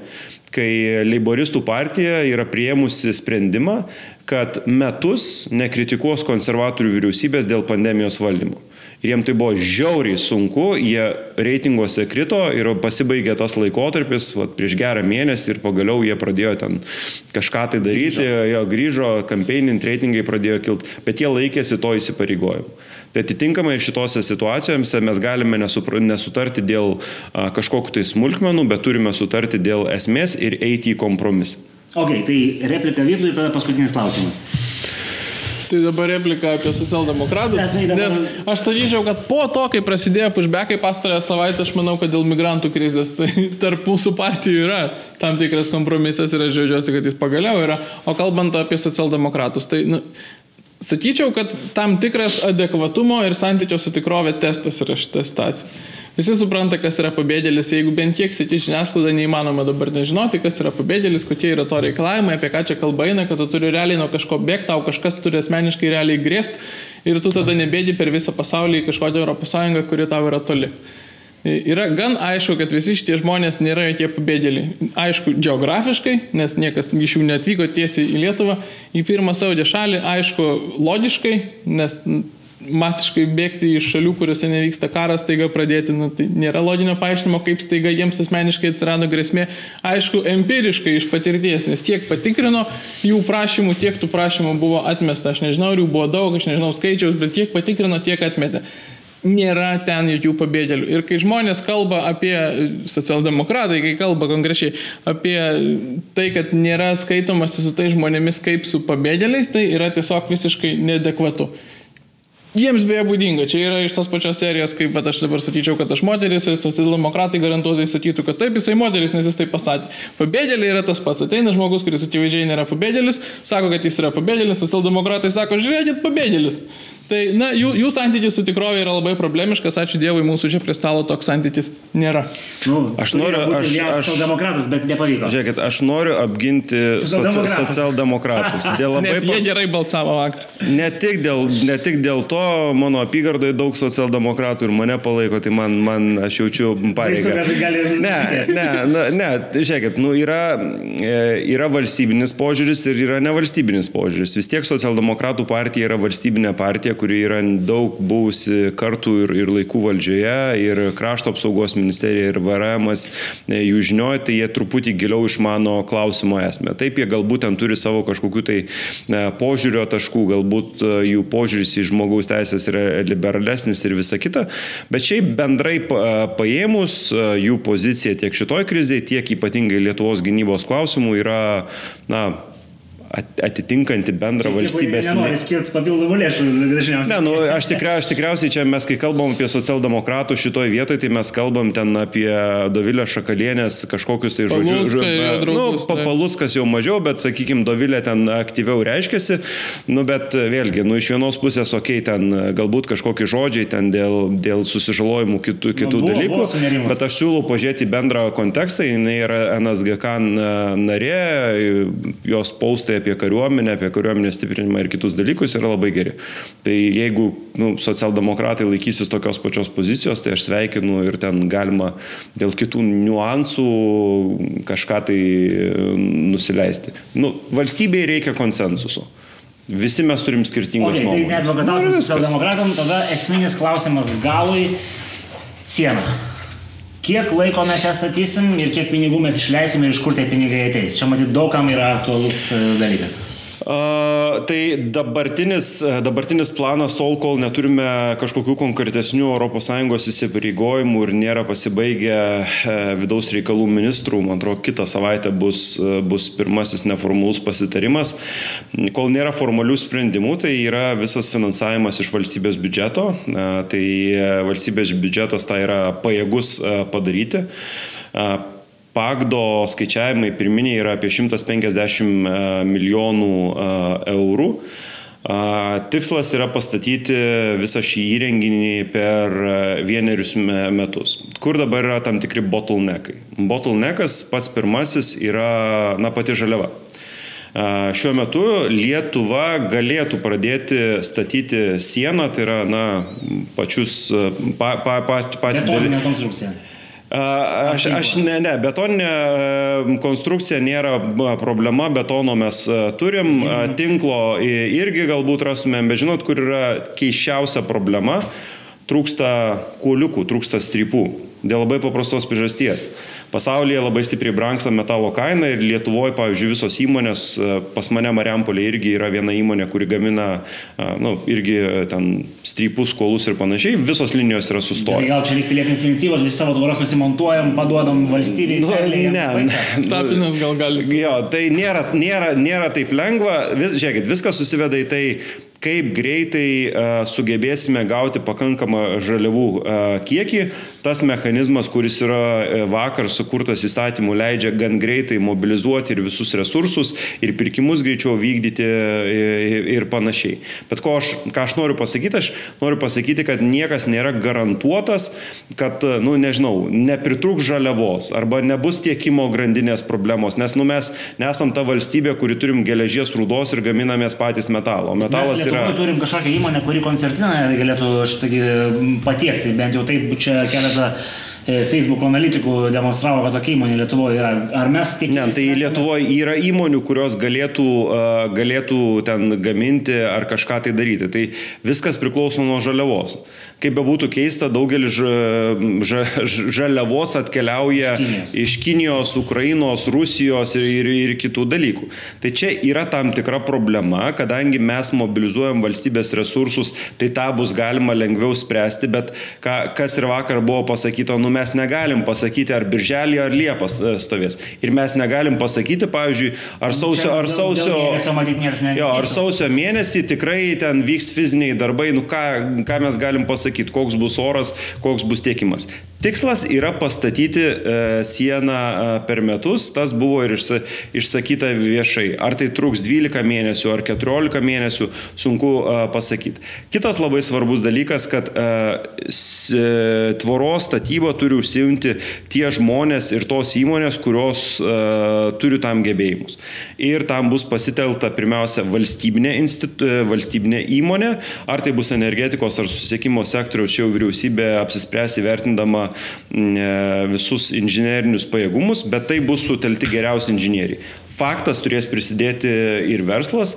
kai Leiboristų partija yra prieimusi sprendimą, kad metus nekritikuos konservatorių vyriausybės dėl pandemijos valdymo. Ir jiem tai buvo žiauriai sunku, jie reitinguose krito ir pasibaigė tas laikotarpis vat, prieš gerą mėnesį ir pagaliau jie pradėjo ten kažką tai daryti, grįžo. jo grįžo, campaigning reitingai pradėjo kilti, bet jie laikėsi to įsipareigojimo. Tai atitinkamai ir šitose situacijose mes galime nesutarti dėl kažkokiu tai smulkmenų, bet turime sutarti dėl esmės ir eiti į kompromisą. Ok, tai replika Vytui, tada paskutinis klausimas. Tai dabar replika apie socialdemokratus. Tai Nes aš sakyčiau, kad po to, kai prasidėjo pushbackai pastarąją savaitę, aš manau, kad dėl migrantų krizės tai tarp mūsų partijų yra tam tikras kompromisas ir aš džiaugiuosi, kad jis pagaliau yra. O kalbant apie socialdemokratus, tai nu, sakyčiau, kad tam tikras adekvatumo ir santykio su tikrovė testas yra šita situacija. Visi supranta, kas yra pabėgėlis, jeigu bent kiek sėti žiniasklaida, neįmanoma dabar nežinoti, kas yra pabėgėlis, kokie yra to reikalavimai, apie ką čia kalba eina, kad tu turi realiai nuo kažko bėgti, tau kažkas turi asmeniškai realiai grėsti ir tu tada nebėgi per visą pasaulį į kažkokią Sąjungą, kuri tau yra toli. Yra gan aišku, kad visi šitie žmonės nėra jokie pabėgėliai. Aišku, geografiškai, nes niekas iš jų neatvyko tiesiai į Lietuvą, į pirmą Saudė šalį, aišku, logiškai, nes masiškai bėgti iš šalių, kuriuose nevyksta karas, staiga pradėti, nu, tai nėra loginio paaiškinimo, kaip staiga jiems asmeniškai atsirado grėsmė. Aišku, empiriškai iš patirties, nes tiek patikrino jų prašymų, tiek tų prašymų buvo atmesta. Aš nežinau, ar jų buvo daug, aš nežinau skaičiaus, bet tiek patikrino, tiek atmetė. nėra ten jokių pabėgėlių. Ir kai žmonės kalba apie, socialdemokratai, kai kalba konkrečiai apie tai, kad nėra skaitomasi su tai žmonėmis kaip su pabėgėliais, tai yra tiesiog visiškai nedekvatu. Jiems beje būdinga, čia yra iš tos pačios serijos, kaip bet aš dabar sakyčiau, kad aš moteris ir socialdemokratai garantuotai sakytų, kad taip jisai moteris, nes jis taip pasakė. Pabėgėliai yra tas pats. Ateina žmogus, kuris akivaizdžiai nėra pabėgėlis, sako, kad jis yra pabėgėlis, socialdemokratai sako, žiūrėkit, pabėgėlis. Tai, na, jų, jų santykis su tikrovė yra labai problemiškas, ačiū Dievui, mūsų čia prie stalo toks santykis nėra. Nu, Aš noriu, aš, aš, demokratas, bet nepavyko. Žiūrėkit, aš noriu apginti soci- socialdemokratus. Dėl labai Nes jie gerai balsavo vakar. Ne tik, dėl, ne tik dėl to, mano apygardoje daug socialdemokratų ir mane palaiko, tai man, man aš jaučiu pareigą. Gali Ne, ne, na, ne, žiūrėkit, nu, yra, e, yra valstybinis požiūris ir yra nevalstybinis požiūris. Vis tiek socialdemokratų partija yra valstybinė partija, kuri yra daug buvusi kartų ir, ir laikų valdžioje, ir krašto apsaugos ministerija, ir VRM, jų žinioja, tai jie truputį giliau išmano klausimo esmę. Taip, jie galbūt ten turi savo kažkokių tai e, požiūrio taškų, galbūt e, jų požiūris į žmogaus teisės yra liberalesnis ir visa kita, bet šiaip bendrai pa- paėmus e, jų pozicija tiek šitoj krizėje, tiek ypatingai Lietuvos gynybos klausimų yra, na, atitinkanti bendrą valstybės Nenori skirti papildomų lėšų dažniausiai. Ne, nu, aš, tikra, aš tikriausiai čia mes, kai kalbam apie socialdemokratų šitoje vietoje, tai mes kalbam ten apie Dovilę Šakalienės kažkokius tai žodžius. Jo nu. Papaluskas jau mažiau, bet, sakykime, Dovilė ten aktyviau reiškiasi. Nu, bet vėlgi, nu, iš vienos pusės, okei, okay, ten galbūt kažkokie žodžiai ten dėl, dėl susižalojimų kitų, kitų buvo- dalykų, buvo sunerimas. bet aš siūlau pažiūrėti bendrą kontekstą, jinai yra NSGK narė, jos paustai apie kariuomenę, apie kariuomenės stiprinimą ir kitus dalykus yra labai geri. Tai jeigu nu, socialdemokratai laikysis tokios pačios pozicijos, tai aš sveikinu ir ten galima dėl kitų niuansų kažką tai nusileisti. Nu, valstybei reikia konsensuso. Visi mes turim skirtingus Okay, tai nuomonės. neadvokatautum Nu, ir viskas. socialdemokratam, tada esminis klausimas galui - siena. Kiek laiko mes ją statysim ir kiek pinigų mes išleisim ir iš kur tie pinigai ateis. Čia matyt daugam yra aktualus e, dalykas. Tai dabartinis, dabartinis planas, tol kol neturime kažkokių konkretesnių ES įsipareigojimų ir nėra pasibaigę e, vidaus reikalų ministrų, man atrodo, kitą savaitę bus, e, bus pirmasis neformalus pasitarimas. Kol nėra formalių sprendimų, tai yra visas finansavimas iš valstybės biudžeto. E, Tai e, valstybės biudžetas tai yra pajėgus e, padaryti. Pagdo skaičiavimai pirminiai yra apie 150 e, milijonų e, eurų. Tikslas yra pastatyti visą šį įrenginį per e, vienerius me- metus. Kur dabar yra tam tikri bottleneckai? Bottleneckas pats pirmasis yra, na, pati žaliava. Šiuo metu Lietuva galėtų pradėti statyti sieną, tai yra, na, pačius, pa, pa, pa, pa, Betoninė konstrukcija. Aš, aš ne, ne, betoninė e, konstrukcija nėra problema, betono mes a, turim, a, tinklo irgi galbūt rastumėm, bet žinot, kur yra keiščiausia problema, trūksta kuoliukų, trūksta strypų. Dėl labai paprastos priežasties. Pasaulyje labai stipriai brangsta metalo kaina ir Lietuvoje, pavyzdžiui, visos įmonės, a, pas mane Mariampolė irgi yra viena įmonė, kuri gamina, na, nu, irgi a, ten strypus, kolus ir panašiai, visos linijos yra sustoję. gal čia reikia pilietinės iniciatyvos, visi savo tvoros nusimontuojam, paduodam valstybei. Nu, jiems ne, ne. Tapinas gal gali. Jo, tai nėra, nėra, nėra taip lengva. Vis, žiūrėkit, viskas susiveda į tai, kaip greitai sugebėsime gauti pakankamą žaliavų kiekį. Tas mechanizmas, kuris yra uh, vakar sukurtas įstatymų, leidžia gan greitai mobilizuoti ir visus resursus, ir pirkimus greičiau vykdyti ir, ir panašiai. Bet ko aš, ką aš noriu pasakyti, aš noriu pasakyti, kad niekas nėra garantuotas, kad, nu nežinau, nepritruks žaliavos arba nebus tiekimo grandinės problemos, nes nu, mes nesam ta valstybė, kuri turim geležies rūdos ir gaminamės patys metalo. Metalas Mes yra... Turim kažkokią įmonę, kuri koncertiną galėtų šitą patiekti, bent jau taip čia keletą e, Facebook analitikų demonstravo, kad tokia įmonė Lietuvoje yra. Ar mes tik... Ne, tai Lietuvoje yra įmonių, kurios galėtų, galėtų ten gaminti ar kažką tai daryti. Tai viskas priklauso nuo žaliavos. Kaip bebūtų keista, daugelis ža, ža, žaliavos atkeliauja Kinijos. iš Kinijos, Ukrainos, Rusijos ir, ir, ir kitų dalykų. Tai čia yra tam tikra problema, kadangi mes mobilizuojam valstybės resursus, tai tą bus galima lengviau spręsti, bet ką, kas ir vakar buvo pasakyta, nu mes negalim pasakyti, ar birželį, ar liepas e, stovės. Ir mes negalim pasakyti, pavyzdžiui, ar sausio, ar sausio, jo, ar sausio mėnesį tikrai ten vyks fiziniai darbai, nu ką, ką mes galim pasakyti pasakyti, koks bus oras, koks bus tiekimas. Tikslas yra pastatyti e, sieną e, per metus, tas buvo ir išsakyta viešai. Ar tai truks 12 mėnesių ar 14 mėnesių, sunku e, pasakyti. Kitas labai svarbus dalykas, kad tvoros statybą turi užsiimti tie žmonės ir tos įmonės, kurios turi tam gebėjimus. Ir tam bus pasitelta pirmiausia valstybinė, institu, valstybinė įmonė, ar tai bus energetikos ar susiekimo sektoriaus, čia jau vyriausybė apsispręs įvertindama E, visus inžinierinius pajėgumus, bet tai bus sutelti geriausi inžinieriai. Faktas turės prisidėti ir verslas,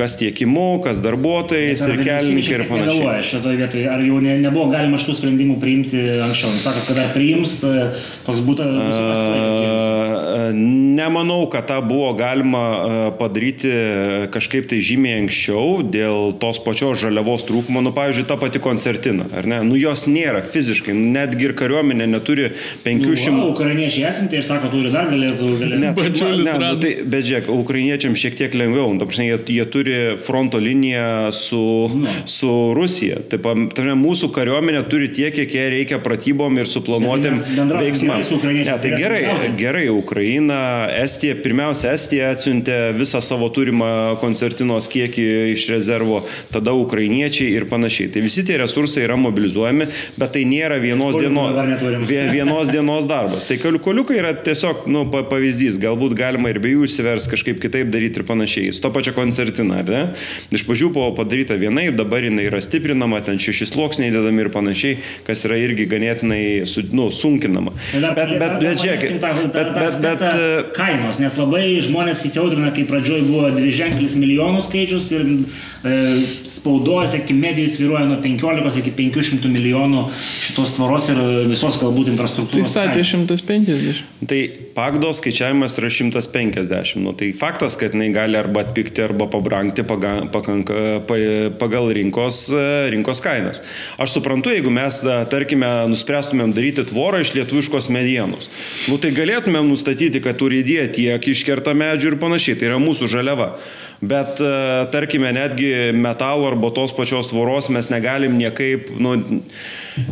kas tiekimu, kas darbuotojais ir kelininkai ir panašiai. Šitoje vietoje, ar jau ne, nebuvo galima šitų sprendimų priimti anksčiau? Jūs sakote, kad dar priims, e, toks būtų... Nemanau, kad tą buvo galima padaryti kažkaip tai žymiai anksčiau dėl tos pačios žaliavos trūkumo. Nu, pavyzdžiui, ta pati koncertina, ar ne? Nu, jos nėra fiziškai, netgi ir kariuomenė neturi 500... Nu, ukrainiečiai esanti ir sako, turi dar galėtų... galėtų. Ne, tai, ne, nu, tai, bet žiūrėk, ukrainiečiam šiek tiek lengviau. Nu, ta prasme, jie, jie turi turi fronto liniją su, no. su Rusija. Taip, tarp, mūsų kariuomenė turi tiek, kiek jie reikia pratybom ir suplanuotėm veiksmams. Ne, tai gerai, gerai, Ukraina, Estija, pirmiausia, Estija atsiuntė visą savo turimą koncertinos kiekį iš rezervo, tada ukrainiečiai ir panašiai. Tai visi tie resursai yra mobilizuojami, bet tai nėra vienos, dieno, vienos dienos darbas. Tai koliukai yra tiesiog nu, pavyzdys, galbūt galima ir be jų išsivers kažkaip kitaip daryti ir panašiai. Su to pačia koncertina ar ne? Iš pradžių buvo padaryta vienaip, dabar jinai yra stiprinama, ten šeši sluoksniai dedami ir panašiai, kas yra irgi ganėtinai nu, sunkinama. Bet, bet, bet, bet, žiūrėk, bet, bet, bet, bet kainos, nes labai žmonės įsiaudrina, kai pradžioj buvo dvi ženklis milijonų skaičius ir e, spaudojas iki medijų sviruoja nuo 15 iki 500 milijonų šitos tvoros ir visos galbūt infrastruktūros. Tai sakė 150. Tai pagdo skaičiavimas yra 150. Nu, tai faktas, kad jinai gali arba atpikti, arba pabrangti brangti pakanka, pagal rinkos, rinkos kainas. Aš suprantu, jeigu mes, tarkime, nuspręstumėm daryti tvorą iš lietuviškos medienos, nu, tai galėtumėm nustatyti, kad turi įdėti tiek iškerta medžių ir panašiai, tai yra mūsų žaliava. Bet, tarkime, netgi metalo arba tos pačios tvoros mes negalim niekaip, nu,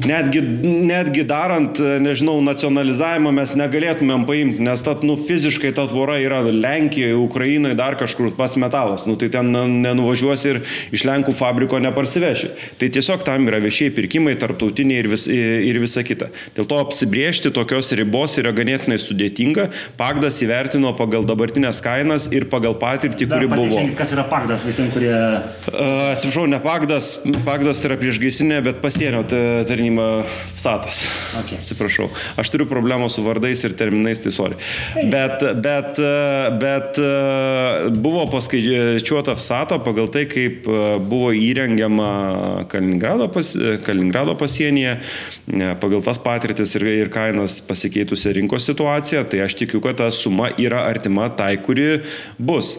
netgi, netgi darant, nežinau, nacionalizavimą mes negalėtumėm paimti, nes ta, nu, fiziškai ta tvora yra Lenkijoje, Ukrainoje, dar kažkur pas metalas. Nu, tai ten nenuvažiuosi ir iš Lenkų fabriko neparsiveši. Tai tiesiog tam yra viešieji pirkimai, tarptautiniai ir, vis, ir visa kita. Dėl to apsibriežti tokios ribos yra ganėtinai sudėtinga. Pagdas įvertino pagal dabartinės kainas ir pagal patirtį, kuri buvo buvo. Kas yra pagdas visiems, kurie... Atsiprašau, ne pagdas, pagdas tai yra priešgaisinė, bet pasienio tarnyba FSATas. Okay. Atsiprašau. Aš turiu problemų su vardais ir terminais, tai sorry. Hey. Bet, bet, bet buvo paskaičiuota FSATO pagal tai, kaip buvo įrengiama Kaliningrado, pas, Kaliningrado pasienyje, pagal tas patirtis ir, ir kainas pasikeitusią rinkos situaciją, tai aš tikiu, kad ta suma yra artima tai, kuri bus.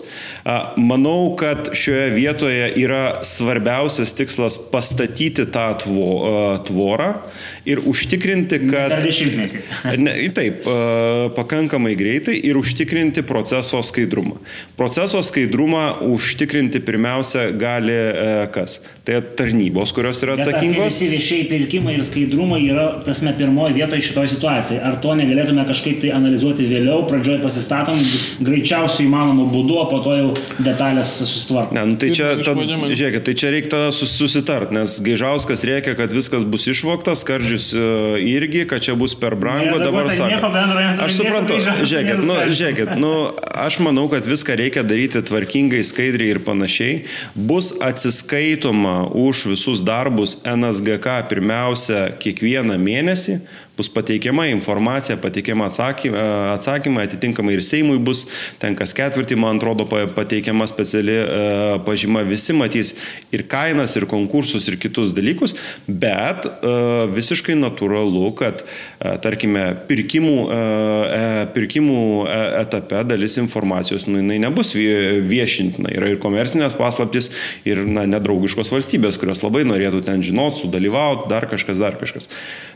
Manau, kad šioje vietoje yra svarbiausias tikslas pastatyti tą tvorą ir užtikrinti, kad... Per dešimtmetį. Ne, taip, pakankamai greitai ir užtikrinti proceso skaidrumą. Proceso skaidrumą užtikrinti pirmiausia gali kas? Tai tarnybos, kurios yra atsakingos. Visi viešieji pirkimai ir skaidrumai yra, tasme, pirmoji vietoje šitoje situacijoje. Ar to negalėtume kažkaip tai analizuoti vėliau, pradžioje pasistatom greičiausiai įmanomu būdu, o po to jau detalės susitvarko. Ne, nu, tai čia, ta, žiūrėkit, tai čia reikia susitart, nes Gaižauskas reikia, kad viskas bus išvoktas, skardžius e, irgi, kad čia bus per brangu, ne, dabar sako. Aš suprantu, žiūrėkit, nu, žiūrėkit, nu, aš manau, kad viską reikia daryti tvarkingai, skaidriai ir panašiai. Bus atsiskaitoma už visus darbus NSGK pirmiausia kiekvieną mėnesį, bus pateikiama informacija, pateikiama atsakymai, atsakymai atitinkamai ir Seimui bus, ten kas ketvirtį, man atrodo, pateikiama speciali pažyma, visi matys ir kainas, ir konkursus, ir kitus dalykus, bet visiškai natūralu, kad, tarkime, pirkimų, pirkimų etape dalis informacijos, nu, jinai nebus viešintina. Yra ir komercinės paslaptis, ir na, nedraugiškos valstybės, kurios labai norėtų ten žinot, sudalyvauti, dar kažkas, dar kažkas.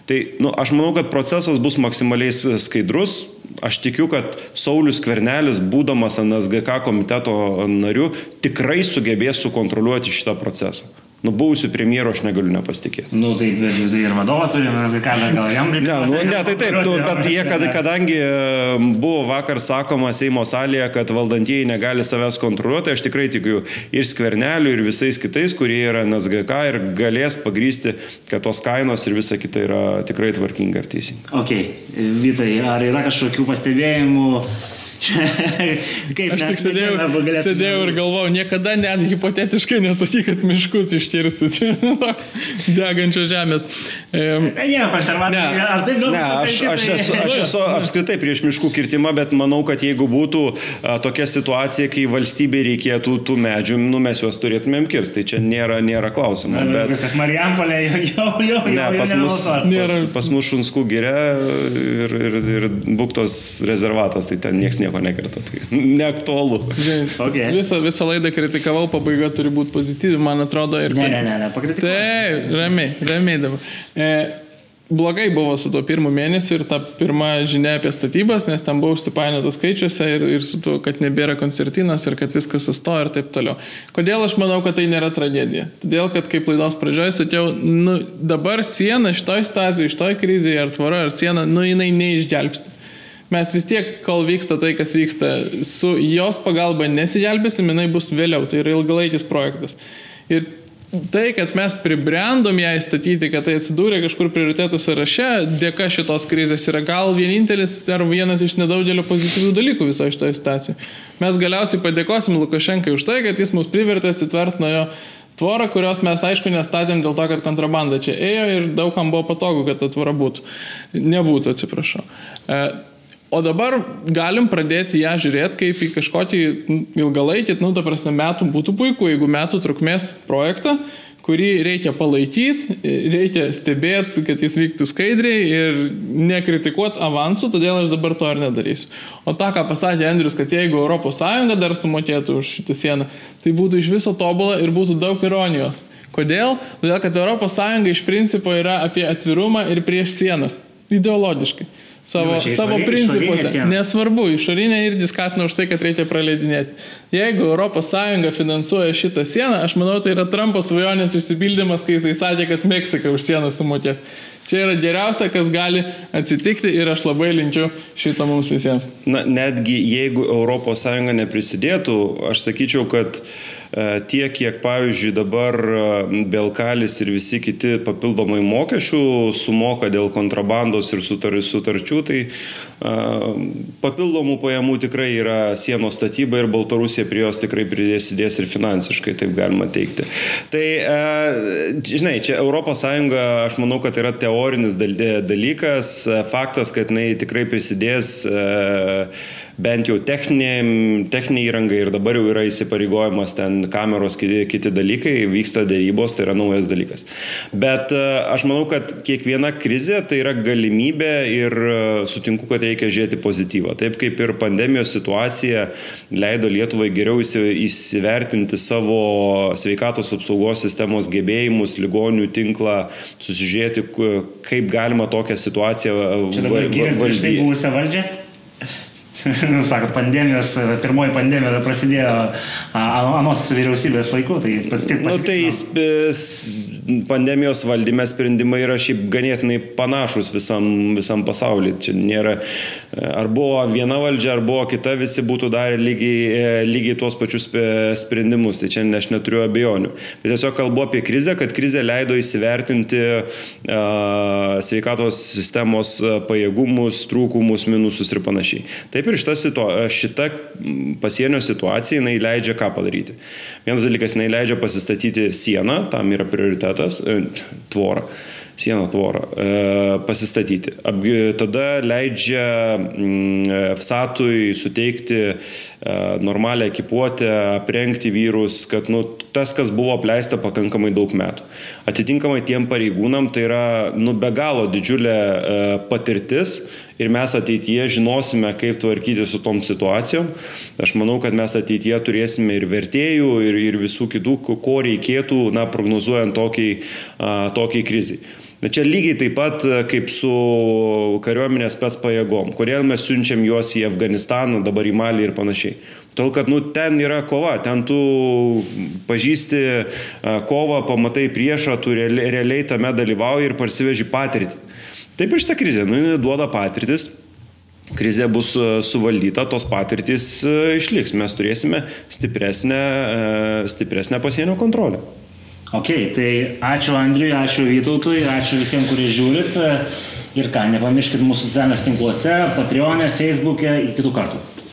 Tai nu, aš manau, kad procesas bus maksimaliai skaidrus. Aš tikiu, kad Saulis Kvernelis, būdamas NSGK komiteto nariu, tikrai sugebės sukontroliuoti šitą procesą. Nu, buvusių premjerų aš negaliu nepasitikėti. Nu, tai, tai ir vadovą turime, mes ką, gal jam reikia. Ne, nu, ne, tai taip, nu, bet jie, kad, kadangi buvo vakar sakoma Seimo salėje, kad valdantieji negali savęs kontroliuoti, aš tikrai tikiu ir skverneliu, ir visais kitais, kurie yra NSGK ir galės pagrysti, kad tos kainos ir visa kita yra tikrai tvarkinga ir teisinga. Ok, Vytai, ar yra kažkokių pastebėjimų? Kaip aš tik sėdėjau, sėdėjau ir galvojau, niekada net hipotetiškai nesakyk, kad miškus ištirsi čia degančios žemės. Ne, konservatoriai, ne, ar taip daug? Ne, aš, aš, esu, aš esu apskritai prieš miškų kirtimą, bet manau, kad jeigu būtų a, tokia situacija, kai valstybei reikėtų tų medžių, nu, mes juos turėtumėm kirsti, tai čia nėra, nėra klausimų. Bet... Viskas Marijampolė jau, jau, jau, ne, jau pas mus, nėra. pas mus Šunskų gyrė ir, ir, ir Buktos rezervatas, tai ten niekas nieko nieko nekerta. Tai neaktualu. Okay. Visą, visą laidą kritikavau, pabaiga turi būti pozityvi, man atrodo. Ir ne, ne, ne, ne pakritikavau. Taip, ramiai, ramiai dabar. E, blogai buvo su tuo pirmu mėnesiu ir ta pirma žinia apie statybas, nes ten buvo užsipainiotas skaičiuose ir, ir su tuo, kad nebėra koncertinas ir kad viskas sustoja ir taip toliau. Kodėl aš manau, kad tai nėra tragedija? Todėl, kad kaip laidos pradžioje sakiau, nu, dabar siena šitoj situacijoje, šitoj krizėje ar tvara ar siena, nu jinai neišgelbsti mes vis tiek, kol vyksta tai, kas vyksta, su jos pagalba nesigelbėsim, jinai bus vėliau, tai yra ilgalaikis projektas. Ir tai, kad mes pribrendom ją įstatyti, kad tai atsidūrė kažkur prioritėtų sąraše, dėka šitos krizės yra gal vienintelis ar vienas iš nedaugelio pozityvių dalykų visoje šitoje situacijoje. Mes galiausiai padėkosim Lukašenkai už tai, kad jis mus privertė atsitvert nuo jo tvorą, kurios mes aišku nestatėm dėl to, kad kontrabanda čia ėjo ir daugam buvo patogu, kad ta tvora būtų. Nebūtų, atsiprašau. O dabar galim pradėti ją žiūrėti kaip į kažkokį ilgalaikį, nu, ta prasme, metų būtų puiku, jeigu metų trukmės projektą, kurį reikia palaikyti, reikia stebėti, kad jis vyktų skaidriai ir nekritikuoti avansų, todėl aš dabar to ir nedarysiu. O tą, ką pasakė Andrius, kad jeigu ES dar sumokėtų už šitą sieną, tai būtų iš viso tobulą ir būtų daug ironijos. Kodėl? Todėl, kad ES iš principo yra apie atvirumą ir prieš sienas. Ideologiškai savo, Jau, savo išorinė, principuose. Išorinė Nesvarbu, išorinė irgi skatina už tai, kad reikia praleidinėti. Jeigu ES finansuoja šitą sieną, aš manau, tai yra Trumpo svajonės išsipildymas, kai jisai sakė, kad Meksika už sieną sumokės. Čia yra geriausia, kas gali atsitikti ir aš labai linkiu šito mums visiems. Na, netgi jeigu ES neprisidėtų, aš sakyčiau, kad uh, tiek, kiek, pavyzdžiui, dabar e, Belkalis ir visi kiti papildomai mokesčių sumoka dėl kontrabandos ir sutar, sutarčių, tai uh, papildomų pajamų tikrai yra sienos statyba ir Baltarusija prie jos tikrai pridėsidės ir finansiškai, taip galima teikti. Tai, žinai, čia ES, aš manau, kad yra teorinis dalykas, faktas, kad jinai tikrai prisidės bent jau techninė, techninė įranga ir dabar jau yra įsipareigojimas ten kameros, kiti, kiti dalykai, vyksta dėrybos, tai yra naujas dalykas. Bet e, aš manau, kad kiekviena krizė tai yra galimybė ir e, sutinku, kad reikia žiūrėti pozityvą. Taip kaip ir pandemijos situacija leido Lietuvai geriau įsivertinti savo sveikatos apsaugos sistemos gebėjimus, ligonių tinklą, susižiūrėti, kaip galima tokią situaciją valdyti. Buvusią valdžią? nu, sakot, pandemijos, pirmoji pandemija prasidėjo anos vyriausybės laiku, tai jis pats tik... Nu, tai jis, pandemijos valdyme sprendimai yra šiaip ganėtinai panašus visam, visam pasauliu. Čia nėra, ar buvo viena valdžia, ar buvo kita, visi būtų darę lygiai, lygiai tuos pačius sprendimus. Tai čia aš neturiu abejonių. Bet tiesiog kalbu apie krizę, kad krizė leido įsivertinti uh, sveikatos sistemos pajėgumus, trūkumus, minusus ir panašiai. Taip ir šita, situa šita pasienio situacija, jinai leidžia ką padaryti. Vienas dalykas, jinai leidžia pasistatyti sieną, tam yra prioritetas, e, tvorą. sieną tvorą e, pasistatyti. Tada leidžia mm, FSATui suteikti e, normalią ekipuotę, aprengti vyrus, kad nu, tas, kas buvo apleista pakankamai daug metų. Atitinkamai tiem pareigūnam tai yra nu, be galo didžiulė e, patirtis ir mes ateityje žinosime, kaip tvarkyti su tom situacijom. Aš manau, kad mes ateityje turėsime ir vertėjų, ir, ir visų kitų, ko reikėtų, na, prognozuojant tokiai, tokiai krizai. Bet čia lygiai taip pat kaip su kariuomenės spets pajėgom. Kodėl mes siunčiam juos į Afganistaną, dabar į Malį ir panašiai. Tol, kad nu, ten yra kova, ten tu pažįsti kovą, pamatai priešą, tu realiai, realiai tame dalyvauji ir parsiveži patirtį. Taip ir šitą krizę, nu, duoda patirtis, krizė bus suvaldyta, tos patirtys išliks, mes turėsime stipresnę, stipresnę pasienio kontrolę. Ok, tai ačiū Andriui, ačiū Vytautui, ačiū visiems, kurie žiūrit. Ir ką, nepamirškit mūsų socialiniuose tinkluose, Patreon'e, Facebook'e. Iki kitų kartų.